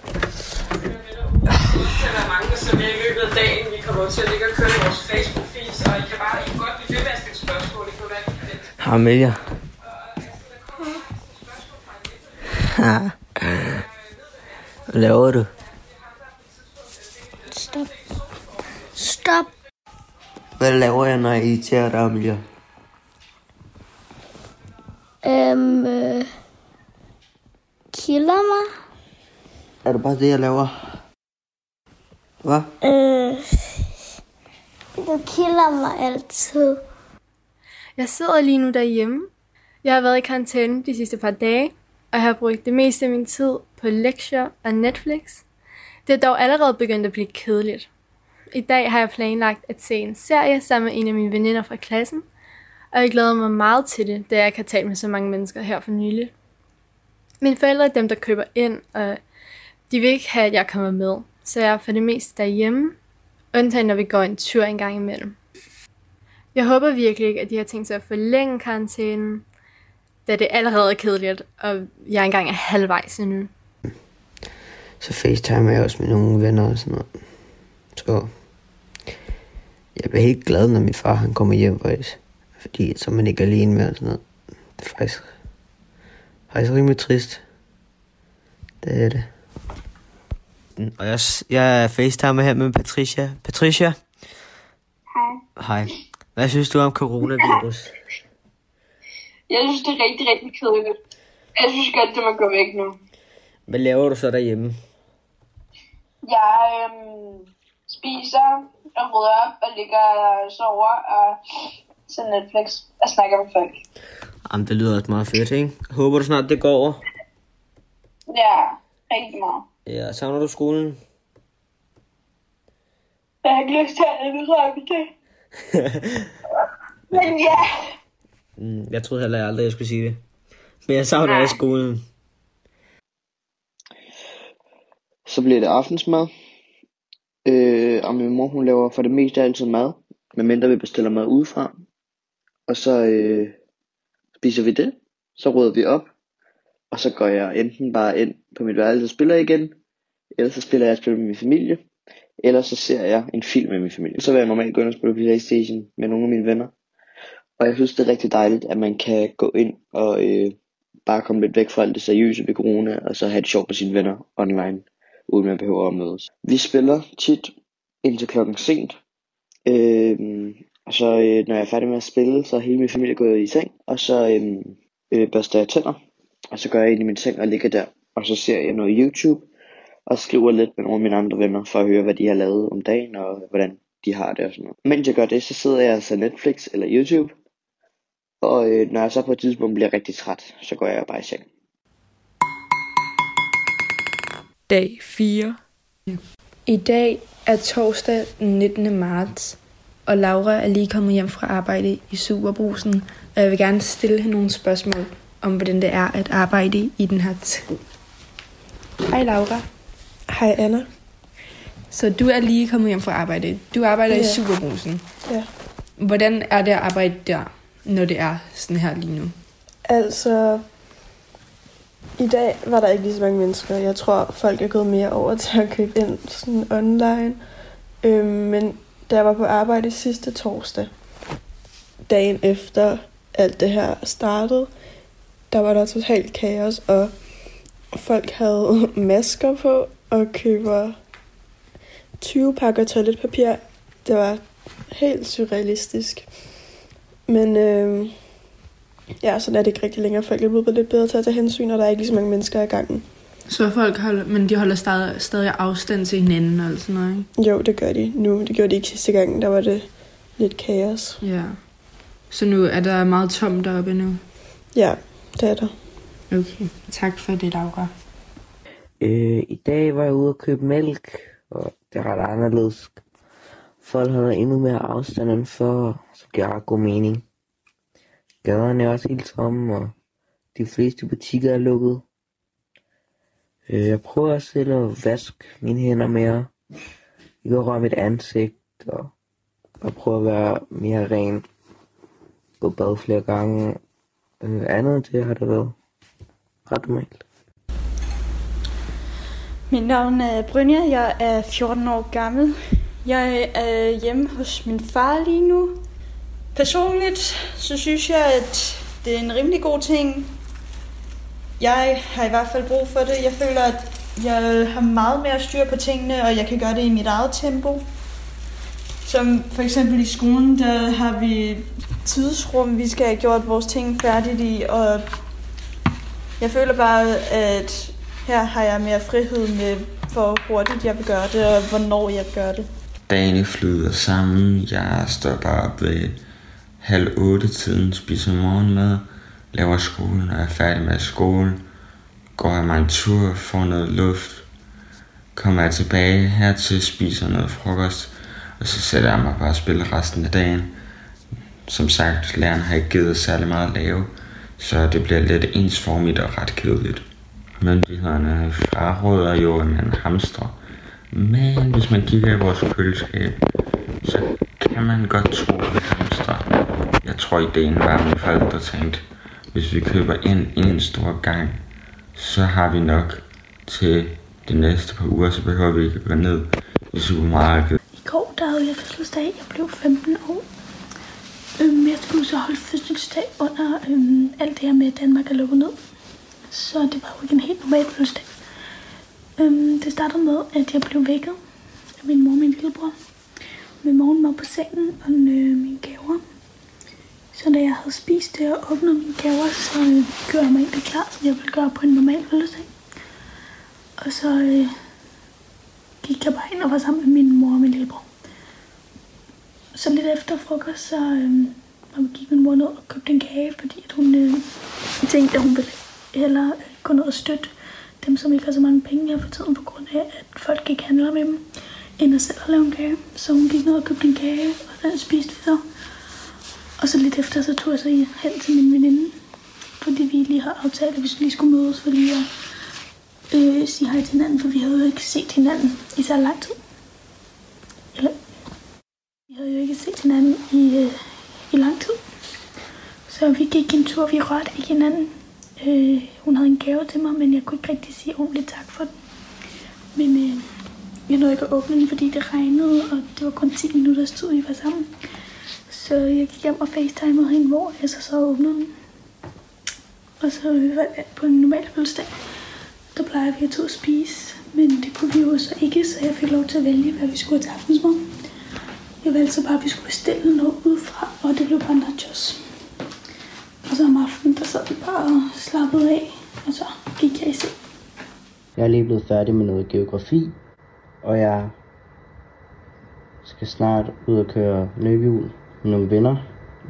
Speaker 33: Så der er mange, som i løbet af dagen, vi kommer til at ligge og køre i vores Facebook-feed, så I kan bare I godt blive ved med at stille spørgsmål. Det kan være
Speaker 31: Amelia. Hvad laver du?
Speaker 18: Står
Speaker 34: Stop.
Speaker 20: Hvad laver jeg, når jeg irriterer dig, Amelia?
Speaker 34: Øhm, øh, kilder mig.
Speaker 20: Er det bare det, jeg laver? Hvad?
Speaker 34: Øh, du kilder mig altid.
Speaker 35: Jeg sidder lige nu derhjemme. Jeg har været i karantæne de sidste par dage, og jeg har brugt det meste af min tid på lektier og Netflix. Det er dog allerede begyndt at blive kedeligt. I dag har jeg planlagt at se en serie sammen med en af mine veninder fra klassen, og jeg glæder mig meget til det, da jeg kan tale med så mange mennesker her for nylig. Mine forældre er dem, der køber ind, og de vil ikke have, at jeg kommer med, så jeg er for det meste derhjemme, undtagen når vi går en tur en gang imellem. Jeg håber virkelig ikke, at de har tænkt sig at forlænge karantænen, da det allerede er kedeligt, og jeg engang er halvvejs endnu.
Speaker 20: Så facetime jeg også med nogle venner og sådan noget. Så jeg bliver helt glad, når min far han kommer hjem, faktisk. Fordi så er man ikke alene med og sådan noget. Det er faktisk, faktisk rimelig trist. Det er det. Og jeg, jeg er facetime her med Patricia. Patricia?
Speaker 33: Hej.
Speaker 20: Hej. Hvad synes du om coronavirus?
Speaker 33: Jeg synes, det er rigtig, rigtig kedeligt. Jeg synes godt, det må gå væk nu.
Speaker 20: Hvad laver du så derhjemme?
Speaker 33: Jeg øhm, spiser og rydder op og ligger og sover og ser Netflix og snakker med folk.
Speaker 20: Jamen, det lyder også meget fedt, ikke? Håber du snart, det går over?
Speaker 33: Ja, rigtig meget.
Speaker 20: Ja, savner du skolen?
Speaker 33: Jeg har ikke lyst til at indrømme det. Men ja,
Speaker 20: Mm, jeg troede heller aldrig, jeg skulle sige det. Men jeg savner også skolen.
Speaker 31: Så bliver det aftensmad. Øh, og min mor hun laver for det meste altid mad. Medmindre vi bestiller mad udefra. Og så øh, spiser vi det. Så rydder vi op. Og så går jeg enten bare ind på mit værelse og spiller igen. Eller så spiller jeg et spil med min familie. Eller så ser jeg en film med min familie. Så vil jeg normalt gå ind og spille Playstation med nogle af mine venner. Og jeg synes det er rigtig dejligt at man kan gå ind og øh, bare komme lidt væk fra alt det seriøse ved corona. Og så have det sjovt med sine venner online. Uden man behøver at mødes. Vi spiller tit indtil klokken sent. Øh, og så øh, når jeg er færdig med at spille, så er hele min familie gået i seng. Og så øh, øh, børster jeg tænder. Og så går jeg ind i min seng og ligger der. Og så ser jeg noget YouTube. Og skriver lidt med nogle af mine andre venner, for at høre, hvad de har lavet om dagen, og hvordan de har det og sådan noget. Mens jeg gør det, så sidder jeg altså Netflix eller YouTube. Og øh, når jeg så på et tidspunkt bliver rigtig træt, så går jeg bare i seng.
Speaker 5: Dag 4. I dag er torsdag den 19. marts, og Laura er lige kommet hjem fra arbejde i Superbrusen, og jeg vil gerne stille hende nogle spørgsmål om, hvordan det er at arbejde i den her tid. Hej Laura.
Speaker 36: Hej Anna.
Speaker 5: Så du er lige kommet hjem fra arbejde. Du arbejder ja. i. Superbrusen.
Speaker 36: Ja.
Speaker 5: Hvordan er det at arbejde der, når det er sådan her lige nu?
Speaker 36: Altså, i dag var der ikke lige så mange mennesker. Jeg tror, folk er gået mere over til at købe ind sådan online. Øhm, men da jeg var på arbejde sidste torsdag, dagen efter alt det her startede, der var der totalt kaos, og folk havde masker på og køber 20 pakker toiletpapir. Det var helt surrealistisk. Men øh, ja, sådan er det ikke rigtig længere. Folk er blevet lidt bedre til at tage hensyn, og der er ikke lige så mange mennesker i gangen.
Speaker 5: Så folk holder, men de holder stadig, stadig afstand til hinanden og sådan noget, ikke?
Speaker 36: Jo, det gør de nu. Det gjorde de ikke sidste gang. Der var det lidt kaos.
Speaker 5: Ja. Så nu er der meget tomt deroppe nu?
Speaker 36: Ja, det er der.
Speaker 5: Okay, tak for det, Laura.
Speaker 20: Øh, I dag var jeg ude og købe mælk, og det er ret anderledes. Folk holder endnu mere afstand end før, så giver det god mening. Gaderne er også helt tomme, og de fleste butikker er lukket. Øh, jeg prøver også selv at vaske mine hænder mere. Jeg at røre mit ansigt, og jeg prøver at være mere ren. Gå bad flere gange. Øh, andet end det har det været ret normalt.
Speaker 37: Mit navn er Brynja, jeg er 14 år gammel. Jeg er hjemme hos min far lige nu. Personligt så synes jeg, at det er en rimelig god ting. Jeg har i hvert fald brug for det. Jeg føler, at jeg har meget mere styr på tingene, og jeg kan gøre det i mit eget tempo. Som for eksempel i skolen, der har vi tidsrum, vi skal have gjort vores ting færdigt i, og jeg føler bare, at her har jeg mere frihed med, hvor hurtigt jeg vil gøre det, og hvornår jeg gør det.
Speaker 22: Dagene flyder sammen. Jeg står bare op ved halv otte tiden, spiser morgenmad, laver skolen, når jeg er færdig med skole, går jeg mig en tur, får noget luft, kommer jeg tilbage hertil, spiser noget frokost, og så sætter jeg mig bare og spiller resten af dagen. Som sagt, læreren har ikke givet særlig meget at lave, så det bliver lidt ensformigt og ret kedeligt. Myndighederne fraråder jo, at man hamstrer. Men hvis man kigger i vores køleskab, så kan man godt tro, at vi hamstrer. Jeg tror, ideen var, at mine forældre tænkte, hvis vi køber ind en stor gang, så har vi nok til de næste par uger, så behøver vi ikke gå ned i supermarkedet.
Speaker 38: I går der havde jeg fødselsdag. Jeg blev 15 år. Øhm, jeg skulle så holde fødselsdag under øhm, alt det her med, at Danmark er lukket ned. Så det var jo ikke en helt normal fødselsdag. Øhm, det startede med, at jeg blev vækket af min mor og min lillebror. Min mor var på sengen og øh, mine gaver. Så da jeg havde spist det og åbnet mine gaver, så øh, gjorde jeg mig egentlig klar, som jeg ville gøre på en normal fødselsdag. Og så øh, gik jeg bare ind og var sammen med min mor og min lillebror. Så lidt efter frokost, så øh, gik min mor ned og købte en kage, fordi at hun øh, tænkte, at hun ville hellere øh, gå ned og støtte dem, som ikke har så mange penge her for tiden, på grund af, at folk ikke handler med dem, end at selv at lave en kage. Så hun gik ned og købte en kage, og den spiste vi så. Og så lidt efter, så tog jeg så hen til min veninde, fordi vi lige har aftalt, at vi lige skulle mødes for lige at øh, sige hej til hinanden, for vi havde jo ikke set hinanden i så lang tid. Eller, vi havde jo ikke set hinanden i, øh, i lang tid. Så vi gik en tur, vi rørte ikke hinanden. Øh, hun havde en gave til mig, men jeg kunne ikke rigtig sige ordentligt tak for den. Men øh, jeg nåede ikke at åbne den, fordi det regnede, og det var kun 10 minutter tid, vi var sammen. Så jeg gik hjem og facetimede hende, hvor jeg så så åbnede den. Og så var jeg på en normal fødselsdag. Der plejer vi at tage at spise, men det kunne vi jo så ikke, så jeg fik lov til at vælge, hvad vi skulle have til aftensmad. Jeg valgte så bare, at vi skulle bestille noget udefra, og det blev bare nachos. Og så om aftenen, der sad vi bare og slappede af, og så gik jeg i seng.
Speaker 20: Jeg er lige blevet færdig med noget geografi, og jeg skal snart ud og køre løbehjul med nogle venner.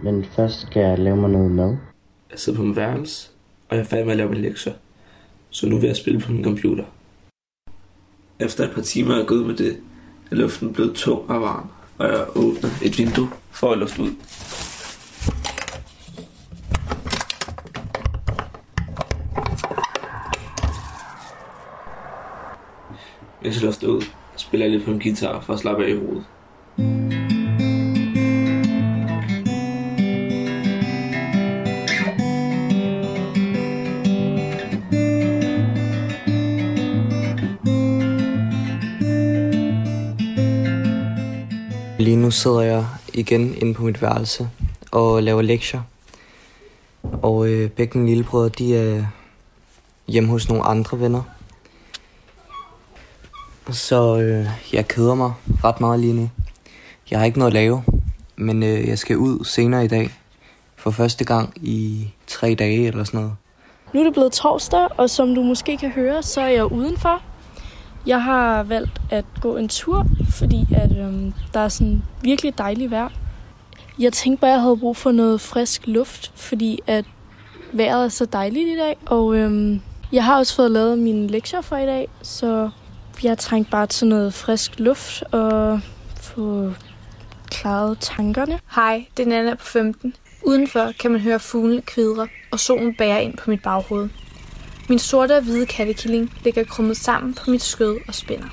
Speaker 20: Men først skal jeg lave mig noget mad.
Speaker 39: Jeg sidder på min værelse, og jeg er færdig med at lave mine lektier. Så nu vil jeg spille på min computer. Efter et par timer er jeg gået med det, er luften blevet tung og varm, og jeg åbner et vindue for at lufte ud. Jeg jeg lufter ud, og spiller lidt på en guitar for at slappe af i hovedet.
Speaker 32: Lige nu sidder jeg igen inde på mit værelse og laver lektier. Og øh, begge mine lillebrødre, de er hjemme hos nogle andre venner. Så øh, jeg keder mig ret meget lige nu. Jeg har ikke noget at lave, men øh, jeg skal ud senere i dag. For første gang i tre dage eller sådan noget.
Speaker 3: Nu er det blevet torsdag, og som du måske kan høre, så er jeg udenfor. Jeg har valgt at gå en tur, fordi at, øhm, der er sådan virkelig dejligt vejr. Jeg tænkte bare, at jeg havde brug for noget frisk luft, fordi at vejret er så dejligt i dag. Og øhm, jeg har også fået lavet mine lektier for i dag, så jeg trængte bare til noget frisk luft og få klaret tankerne.
Speaker 26: Hej, det er Nana på 15. Udenfor kan man høre fuglene kvidre, og solen bærer ind på mit baghoved. Min sorte og hvide kattekilling ligger krummet sammen på mit skød og spænder.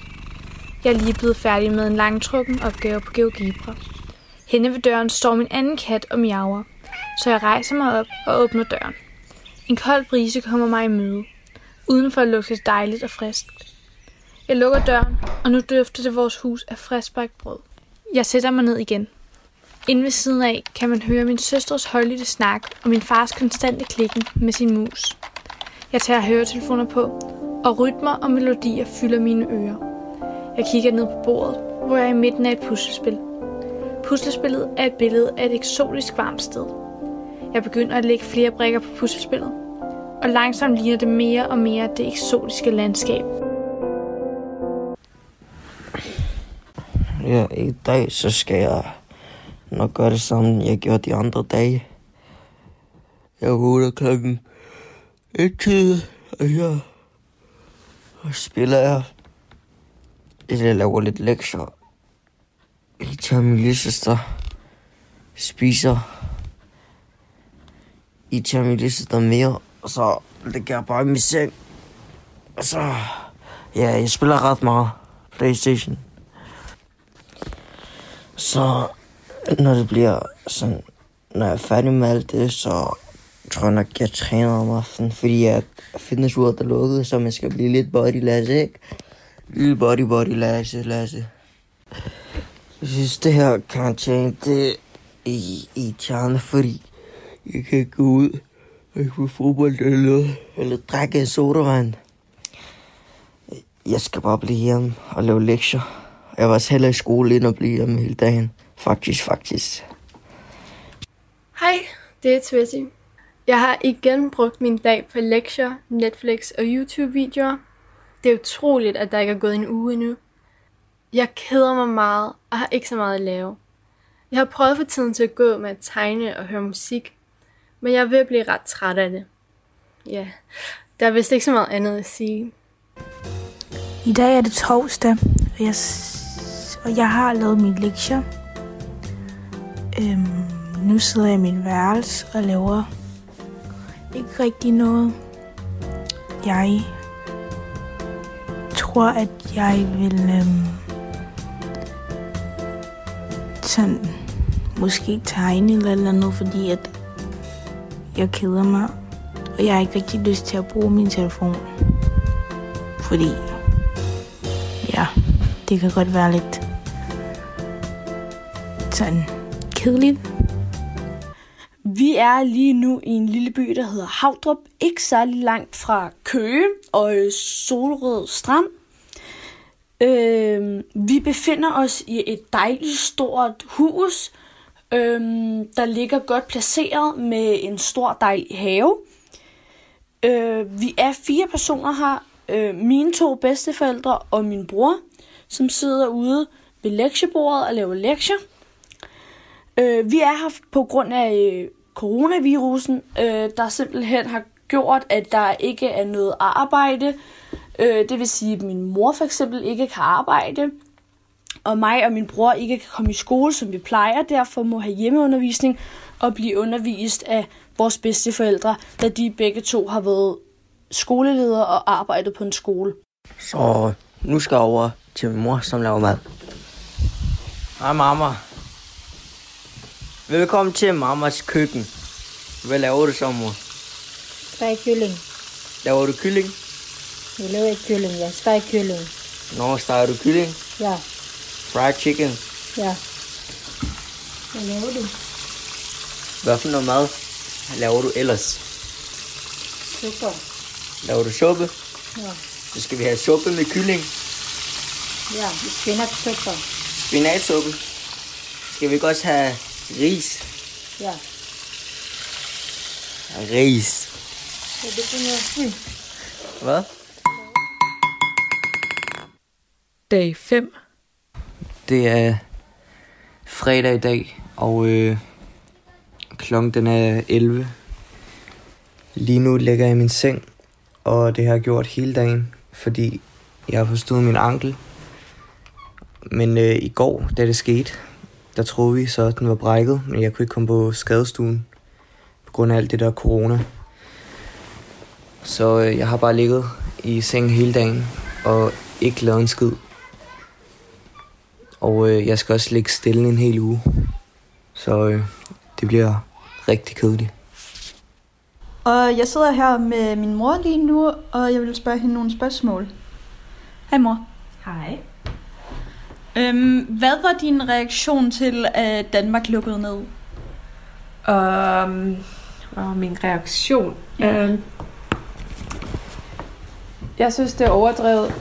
Speaker 26: Jeg er lige blevet færdig med en langtrukken opgave på GeoGebra. Henne ved døren står min anden kat og miaver, så jeg rejser mig op og åbner døren. En kold brise kommer mig i møde. Udenfor lugter det dejligt og friskt. Jeg lukker døren, og nu dufter det vores hus af friskbagt brød. Jeg sætter mig ned igen. Inden ved siden af kan man høre min søsters højlytte snak og min fars konstante klikken med sin mus. Jeg tager høretelefoner på, og rytmer og melodier fylder mine ører. Jeg kigger ned på bordet, hvor jeg er i midten af et puslespil. Puslespillet er et billede af et eksotisk varmt sted. Jeg begynder at lægge flere brikker på puslespillet, og langsomt ligner det mere og mere det eksotiske landskab.
Speaker 20: Ja, i dag så skal jeg nok gøre det samme, jeg gjorde de andre dage. Jeg vågner klokken et tid, og jeg og spiller jeg. Jeg laver lidt lektier. Jeg tager min lille søster. Spiser. I tager min lille søster mere, og så ligger jeg bare i min seng. Og så... Ja, jeg spiller ret meget Playstation. Så når det bliver sådan, når jeg er færdig med alt det, så tror jeg nok, jeg træner om aftenen, fordi jeg fitnessuret er lukket, så man skal blive lidt body Lasse, ikke? Lille body body Lasse, Lasse. Jeg synes, det her karantæne, det er i, i tjerne, fordi jeg kan ikke gå ud og ikke få fodbold eller, eller drikke en sodavand. Jeg skal bare blive hjemme og lave lektier. Jeg var også heller i skole ind og blive hjemme hele dagen. Faktisk, faktisk.
Speaker 35: Hej, det er Twitty. Jeg har igen brugt min dag på lektier, Netflix og YouTube-videoer. Det er utroligt, at der ikke er gået en uge endnu. Jeg keder mig meget og har ikke så meget at lave. Jeg har prøvet for tiden til at gå med at tegne og høre musik, men jeg er ved at blive ret træt af det. Ja, der er vist ikke så meget andet at sige.
Speaker 17: I dag er det torsdag, og jeg, og jeg har lavet mine lektier. Øhm, nu sidder jeg i min værelse og laver ikke rigtig noget. Jeg tror, at jeg vil øhm, sådan måske tegne eller eller andet, fordi at jeg keder mig. Og jeg har ikke rigtig lyst til at bruge min telefon. Fordi, ja, det kan godt være lidt sådan kedeligt.
Speaker 16: Vi er lige nu i en lille by, der hedder Havdrup, ikke særlig langt fra Køge og øh, Solrød Strand. Øh, vi befinder os i et dejligt stort hus, øh, der ligger godt placeret med en stor dejlig have. Øh, vi er fire personer her. Øh, mine to bedsteforældre og min bror, som sidder ude ved lektiebordet og laver lektier. Øh, vi er her på grund af øh, coronavirusen, øh, der simpelthen har gjort, at der ikke er noget arbejde. Øh, det vil sige, at min mor for eksempel ikke kan arbejde, og mig og min bror ikke kan komme i skole, som vi plejer, derfor må have hjemmeundervisning og blive undervist af vores bedsteforældre, da de begge to har været skoleledere og arbejdet på en skole.
Speaker 20: Så nu skal jeg over til min mor, som laver mad. Hej mamma. Velkommen til mammas køkken. Hvad laver du så, mor?
Speaker 30: Steg kylling.
Speaker 20: Laver du kylling?
Speaker 30: Jeg laver ikke kylling, jeg steg kylling.
Speaker 20: Nå, steger du kylling?
Speaker 30: Ja,
Speaker 20: Fried chicken?
Speaker 30: ja. Hvad laver du?
Speaker 20: Hvad for noget mad laver du ellers?
Speaker 30: Super.
Speaker 20: Laver du suppe?
Speaker 30: Ja,
Speaker 20: Så skal vi have suppe med kylling.
Speaker 30: ja. Spinatsuppe.
Speaker 20: Spinatsuppe. Skal vi ikke også have ris?
Speaker 30: Ja.
Speaker 20: Ris.
Speaker 30: Hvad er det for noget? Mm.
Speaker 20: Hvad?
Speaker 40: Dag 5.
Speaker 32: Det er fredag i dag, og øh, klokken den er 11. Lige nu ligger jeg i min seng, og det har jeg gjort hele dagen, fordi jeg har forstået min ankel. Men øh, i går, da det skete, der troede vi så, at den var brækket, men jeg kunne ikke komme på skadestuen på grund af alt det der corona. Så øh, jeg har bare ligget i sengen hele dagen og ikke lavet en skid. Og øh, jeg skal også ligge stille en hel uge. Så øh, det bliver rigtig kedeligt.
Speaker 16: Og jeg sidder her med min mor lige nu, og jeg vil spørge hende nogle spørgsmål. Hej mor.
Speaker 40: Hej.
Speaker 16: Øhm, hvad var din reaktion til, at Danmark lukkede ned?
Speaker 41: Um, og min reaktion.
Speaker 16: Ja.
Speaker 41: Um, jeg synes, det er overdrevet.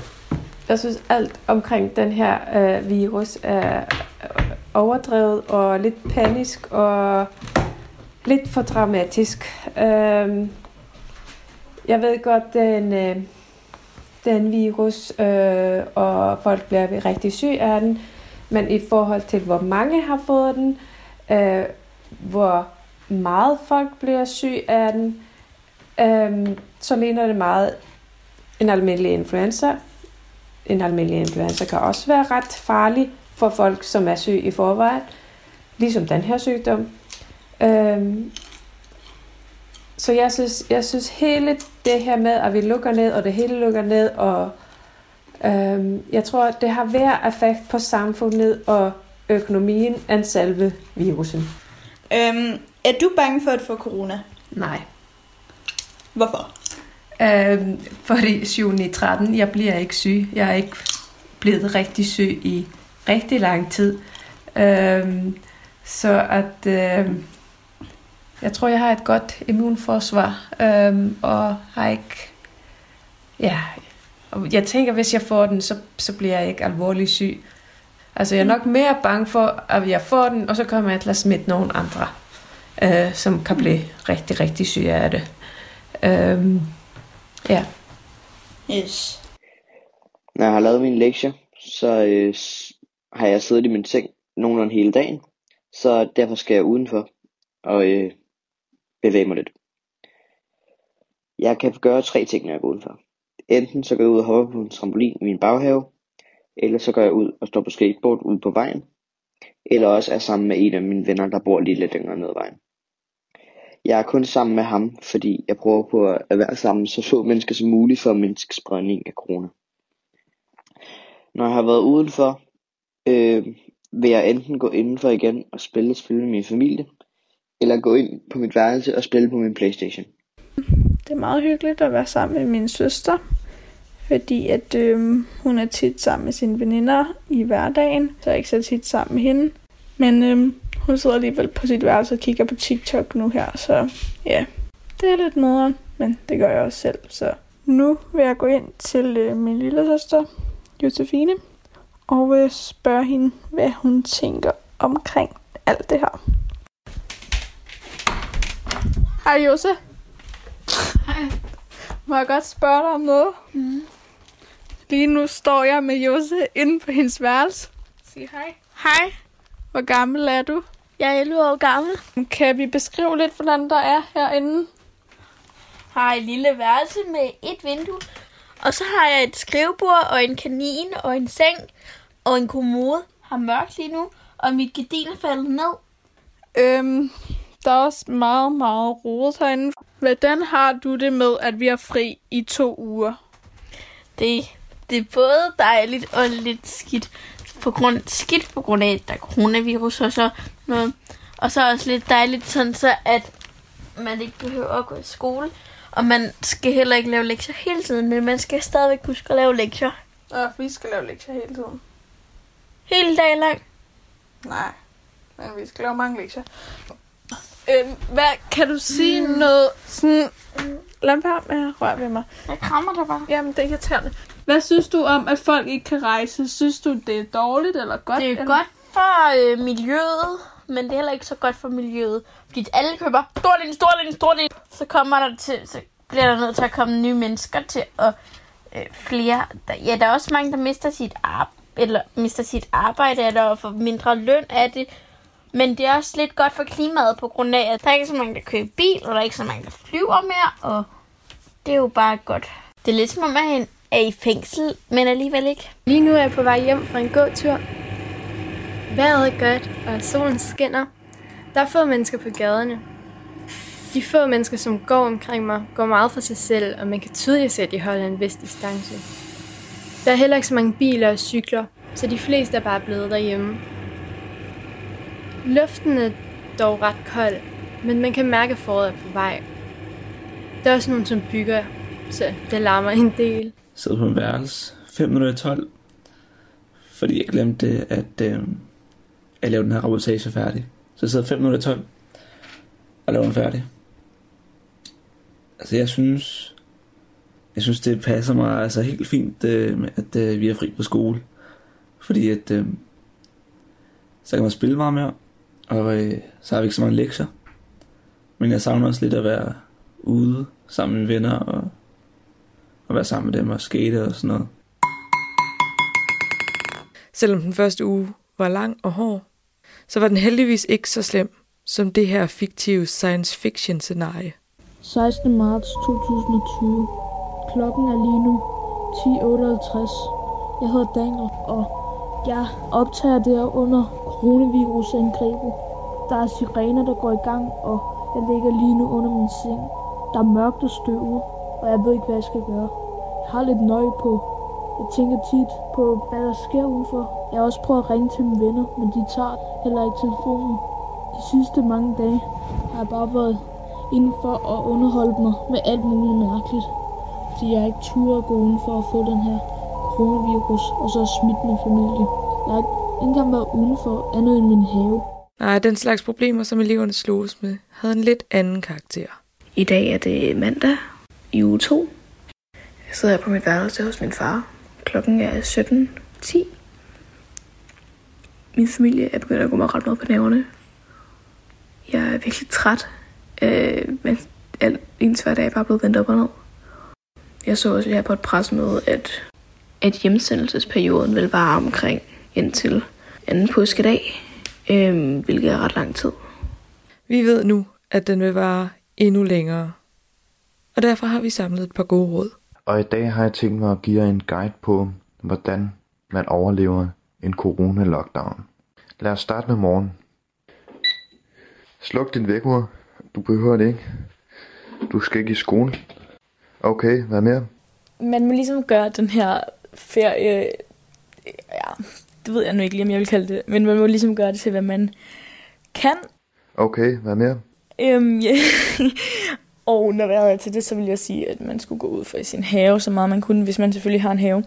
Speaker 41: Jeg synes, alt omkring den her uh, virus er, overdrevet og lidt panisk og lidt for dramatisk. Øhm, jeg ved godt, den, øh, den virus, øh, og folk bliver rigtig syge af den, men i forhold til, hvor mange har fået den, øh, hvor meget folk bliver syge af den, øh, så ligner det meget en almindelig influenza. En almindelig influenza kan også være ret farlig for folk, som er syge i forvejen, ligesom den her sygdom. Øh, så jeg synes, jeg synes hele det her med, at vi lukker ned, og det hele lukker ned, og øhm, jeg tror, det har værre effekt på samfundet og økonomien end selve virusen.
Speaker 37: Øhm, er du bange for at få corona?
Speaker 41: Nej.
Speaker 37: Hvorfor?
Speaker 41: Øhm, fordi 7. 13, jeg bliver ikke syg. Jeg er ikke blevet rigtig syg i rigtig lang tid. Øhm, så at øhm, jeg tror, jeg har et godt immunforsvar, øhm, og har ikke, ja, og jeg tænker, hvis jeg får den, så, så bliver jeg ikke alvorligt syg. Altså, jeg er nok mere bange for, at jeg får den, og så kommer jeg til at smitte nogen andre, øh, som kan blive rigtig, rigtig syge af det. Øhm, ja.
Speaker 37: Yes.
Speaker 31: Når jeg har lavet mine lektier, så øh, har jeg siddet i min seng nogenlunde hele dagen. Så derfor skal jeg udenfor og øh, bevæge mig lidt. Jeg kan gøre tre ting, når jeg går udenfor. Enten så går jeg ud og hopper på en trampolin i min baghave, eller så går jeg ud og står på skateboard ude på vejen, eller også er sammen med en af mine venner, der bor lige lidt længere ned ad vejen. Jeg er kun sammen med ham, fordi jeg prøver på at være sammen så få mennesker som muligt for at mindske spredning af corona. Når jeg har været udenfor, øh, vil jeg enten gå indenfor igen og spille et spil med min familie, eller gå ind på mit værelse og spille på min Playstation.
Speaker 17: Det er meget hyggeligt at være sammen med min søster, fordi at øh, hun er tit sammen med sine veninder i hverdagen, så jeg er ikke så tit sammen med hende. Men øh, hun sidder alligevel på sit værelse og kigger på TikTok nu her, så ja, det er lidt nederen, men det gør jeg også selv. Så nu vil jeg gå ind til øh, min lille søster, Josefine, og øh, spørge hende, hvad hun tænker omkring alt det her. Hej Jose. Hej. Må jeg godt spørge dig om noget? Mm. Lige nu står jeg med Jose inde på hendes værelse. Sig hej. Hej. Hvor gammel er du? Jeg er 11 år gammel. Kan vi beskrive lidt, hvordan der er herinde?
Speaker 18: har et lille værelse med et vindue. Og så har jeg et skrivebord og en kanin og en seng og en kommode. Har mørkt lige nu, og mit gardin er faldet ned.
Speaker 17: Øhm, der er også meget, meget rodet herinde. Hvordan har du det med, at vi er fri i to uger?
Speaker 18: Det, det er både dejligt og lidt skidt. På grund, skidt på grund af, at der er coronavirus og så noget. Og så også lidt dejligt, sådan så at man ikke behøver at gå i skole. Og man skal heller ikke lave lektier hele tiden, men man skal stadigvæk huske at lave lektier.
Speaker 17: Og vi skal lave lektier hele tiden.
Speaker 18: Hele dagen lang.
Speaker 17: Nej, men vi skal lave mange lektier. Øhm, hvad kan du sige mm. noget sådan... Lad mig med at røre ved mig.
Speaker 18: Jeg krammer dig bare.
Speaker 17: Jamen, det er irriterende. Hvad synes du om, at folk ikke kan rejse? Synes du, det er dårligt eller godt?
Speaker 18: Det er
Speaker 17: eller?
Speaker 18: godt for øh, miljøet, men det er heller ikke så godt for miljøet. Fordi alle køber stor del, stor del, stor del. Så kommer der til, så bliver der nødt til at komme nye mennesker til, og øh, flere. Der, ja, der er også mange, der mister sit, ar- eller mister sit arbejde, eller får mindre løn af det. Men det er også lidt godt for klimaet, på grund af, at der er ikke så mange, der kører bil, og der er ikke så mange, der flyver mere, og det er jo bare godt. Det er lidt som om, man er i fængsel, men alligevel ikke.
Speaker 35: Lige nu er jeg på vej hjem fra en gåtur. Vejret er godt, og solen skinner. Der er få mennesker på gaderne. De få mennesker, som går omkring mig, går meget for sig selv, og man kan tydeligt se, at de holder en vis distance. Der er heller ikke så mange biler og cykler, så de fleste er bare blevet derhjemme. Luften er dog ret kold, men man kan mærke, at foråret er på vej. Der er også nogen, som bygger, så det larmer en del.
Speaker 39: sidder på en værelse 5 minutter 12, fordi jeg glemte at, øh, at lave den her reportage færdig. Så jeg sidder 5 minutter 12 og laver den færdig. Altså jeg synes, jeg synes det passer mig altså helt fint, øh, at øh, vi er fri på skole. Fordi at øh, så kan man spille meget mere, og øh, så har vi ikke så mange lektier. Men jeg savner også lidt at være ude sammen med venner og, og være sammen med dem og skate og sådan noget.
Speaker 40: Selvom den første uge var lang og hård, så var den heldigvis ikke så slem som det her fiktive science fiction scenarie.
Speaker 16: 16. marts 2020. Klokken er lige nu 10.58. Jeg hedder Daniel, og jeg optager der under coronavirusangrebet. Der er sirener, der går i gang, og jeg ligger lige nu under min seng. Der er mørkt og støvet, og jeg ved ikke, hvad jeg skal gøre. Jeg har lidt nøje på. Jeg tænker tit på, hvad der sker udenfor. Jeg har også prøvet at ringe til mine venner, men de tager heller ikke telefonen. De sidste mange dage har jeg bare været indenfor at underholde mig med alt muligt mærkeligt. Fordi jeg ikke turde at gå udenfor at få den her coronavirus, og så smitte min familie. Jeg har ikke engang været udenfor andet end min have.
Speaker 40: Nej, den slags problemer, som eleverne sloges med, havde en lidt anden karakter.
Speaker 17: I dag er det mandag i uge 2. Jeg sidder her på mit værelse hos min far. Klokken er 17.10. Min familie er begyndt at gå mig ret meget på nerverne. Jeg er virkelig træt, øh, men alt, ens hverdag er bare blevet vendt op og ned. Jeg så også her på et pressemøde, at, at hjemsendelsesperioden vil vare omkring indtil anden påskedag, øh, hvilket er ret lang tid.
Speaker 40: Vi ved nu, at den vil vare endnu længere. Og derfor har vi samlet et par gode råd.
Speaker 10: Og i dag har jeg tænkt mig at give jer en guide på, hvordan man overlever en corona-lockdown. Lad os starte med morgen. Sluk din vækkeur. Du behøver det ikke. Du skal ikke i skole. Okay, hvad mere?
Speaker 17: Man må ligesom gøre den her ferie, ja, det ved jeg nu ikke lige, om jeg vil kalde det, men man må ligesom gøre det til, hvad man kan.
Speaker 10: Okay, hvad mere?
Speaker 17: Øhm, ja. og når jeg er til det, så vil jeg sige, at man skulle gå ud for i sin have, så meget man kunne, hvis man selvfølgelig har en have.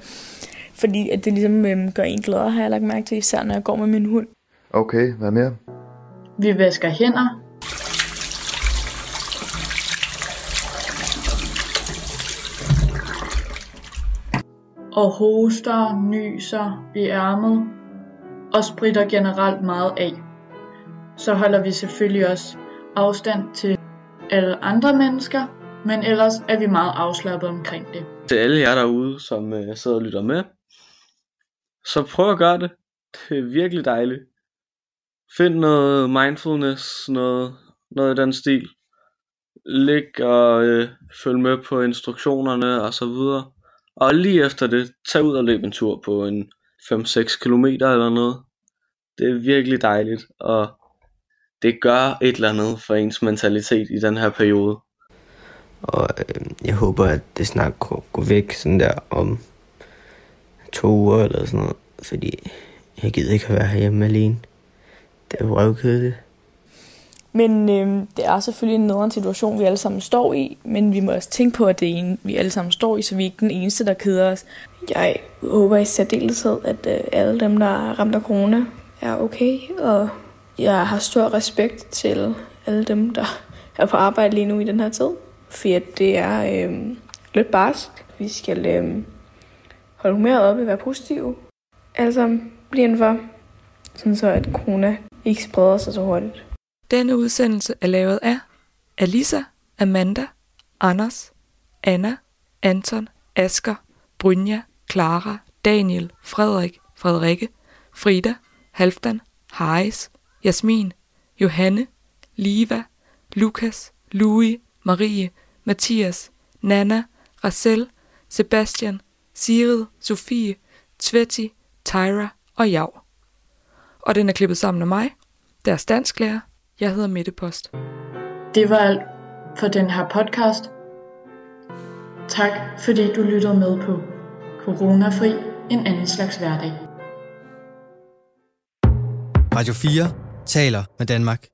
Speaker 17: Fordi at det ligesom øhm, gør en gladere, har jeg lagt mærke til, især når jeg går med min hund.
Speaker 10: Okay, hvad mere?
Speaker 42: Vi vasker hænder. Og hoster, nyser i ærmet og spritter generelt meget af. Så holder vi selvfølgelig også afstand til alle andre mennesker, men ellers er vi meget afslappet omkring det.
Speaker 21: Til alle jer derude, som øh, sidder og lytter med, så prøv at gøre det. Det er virkelig dejligt. Find noget mindfulness, noget, noget i den stil. Læg og øh, følg med på instruktionerne og så videre. Og lige efter det, tag ud og løb en tur på en 5-6 km eller noget. Det er virkelig dejligt, og det gør et eller andet for ens mentalitet i den her periode.
Speaker 31: Og øh, jeg håber, at det snart går væk sådan der om to uger eller sådan noget. Fordi jeg gider ikke at være herhjemme alene. Det er røvkedeligt.
Speaker 17: Men øh, det er selvfølgelig en nederen situation, vi alle sammen står i, men vi må også tænke på, at det er en, vi alle sammen står i, så vi er ikke den eneste, der keder os. Jeg håber i særdeleshed, at øh, alle dem, der er ramt af corona, er okay, og jeg har stor respekt til alle dem, der er på arbejde lige nu i den her tid, for det er øh, lidt barsk. Vi skal øh, holde humøret oppe, være positive. Altså, bliv blive indenfor, sådan så at corona ikke spreder sig så hurtigt.
Speaker 40: Denne udsendelse er lavet af Alisa, Amanda, Anders, Anna, Anton, Asker, Brynja, Clara, Daniel, Frederik, Frederikke, Frida, Halfdan, Haris, Jasmin, Johanne, Liva, Lukas, Louis, Marie, Mathias, Nana, Racel, Sebastian, Sirid, Sofie, Tveti, Tyra og Jav. Og den er klippet sammen af mig, deres dansklærer. Jeg hedder Mette Post.
Speaker 42: Det var alt for den her podcast. Tak fordi du lyttede med på Coronafri, en anden slags hverdag.
Speaker 43: Radio 4 taler med Danmark.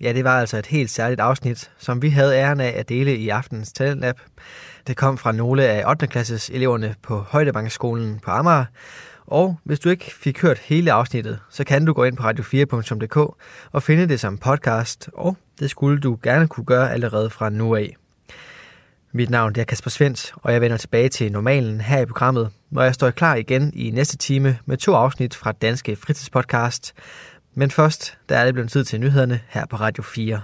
Speaker 2: Ja, det var altså et helt særligt afsnit, som vi havde æren af at dele i aftenens talentlab. Det kom fra nogle af 8. klasses eleverne på Højdebankskolen på Amager, og hvis du ikke fik hørt hele afsnittet, så kan du gå ind på radio4.dk og finde det som podcast, og det skulle du gerne kunne gøre allerede fra nu af. Mit navn er Kasper Svens, og jeg vender tilbage til normalen her i programmet, når jeg står klar igen i næste time med to afsnit fra Danske Fritidspodcast. Men først, der er det blevet tid til nyhederne her på Radio 4.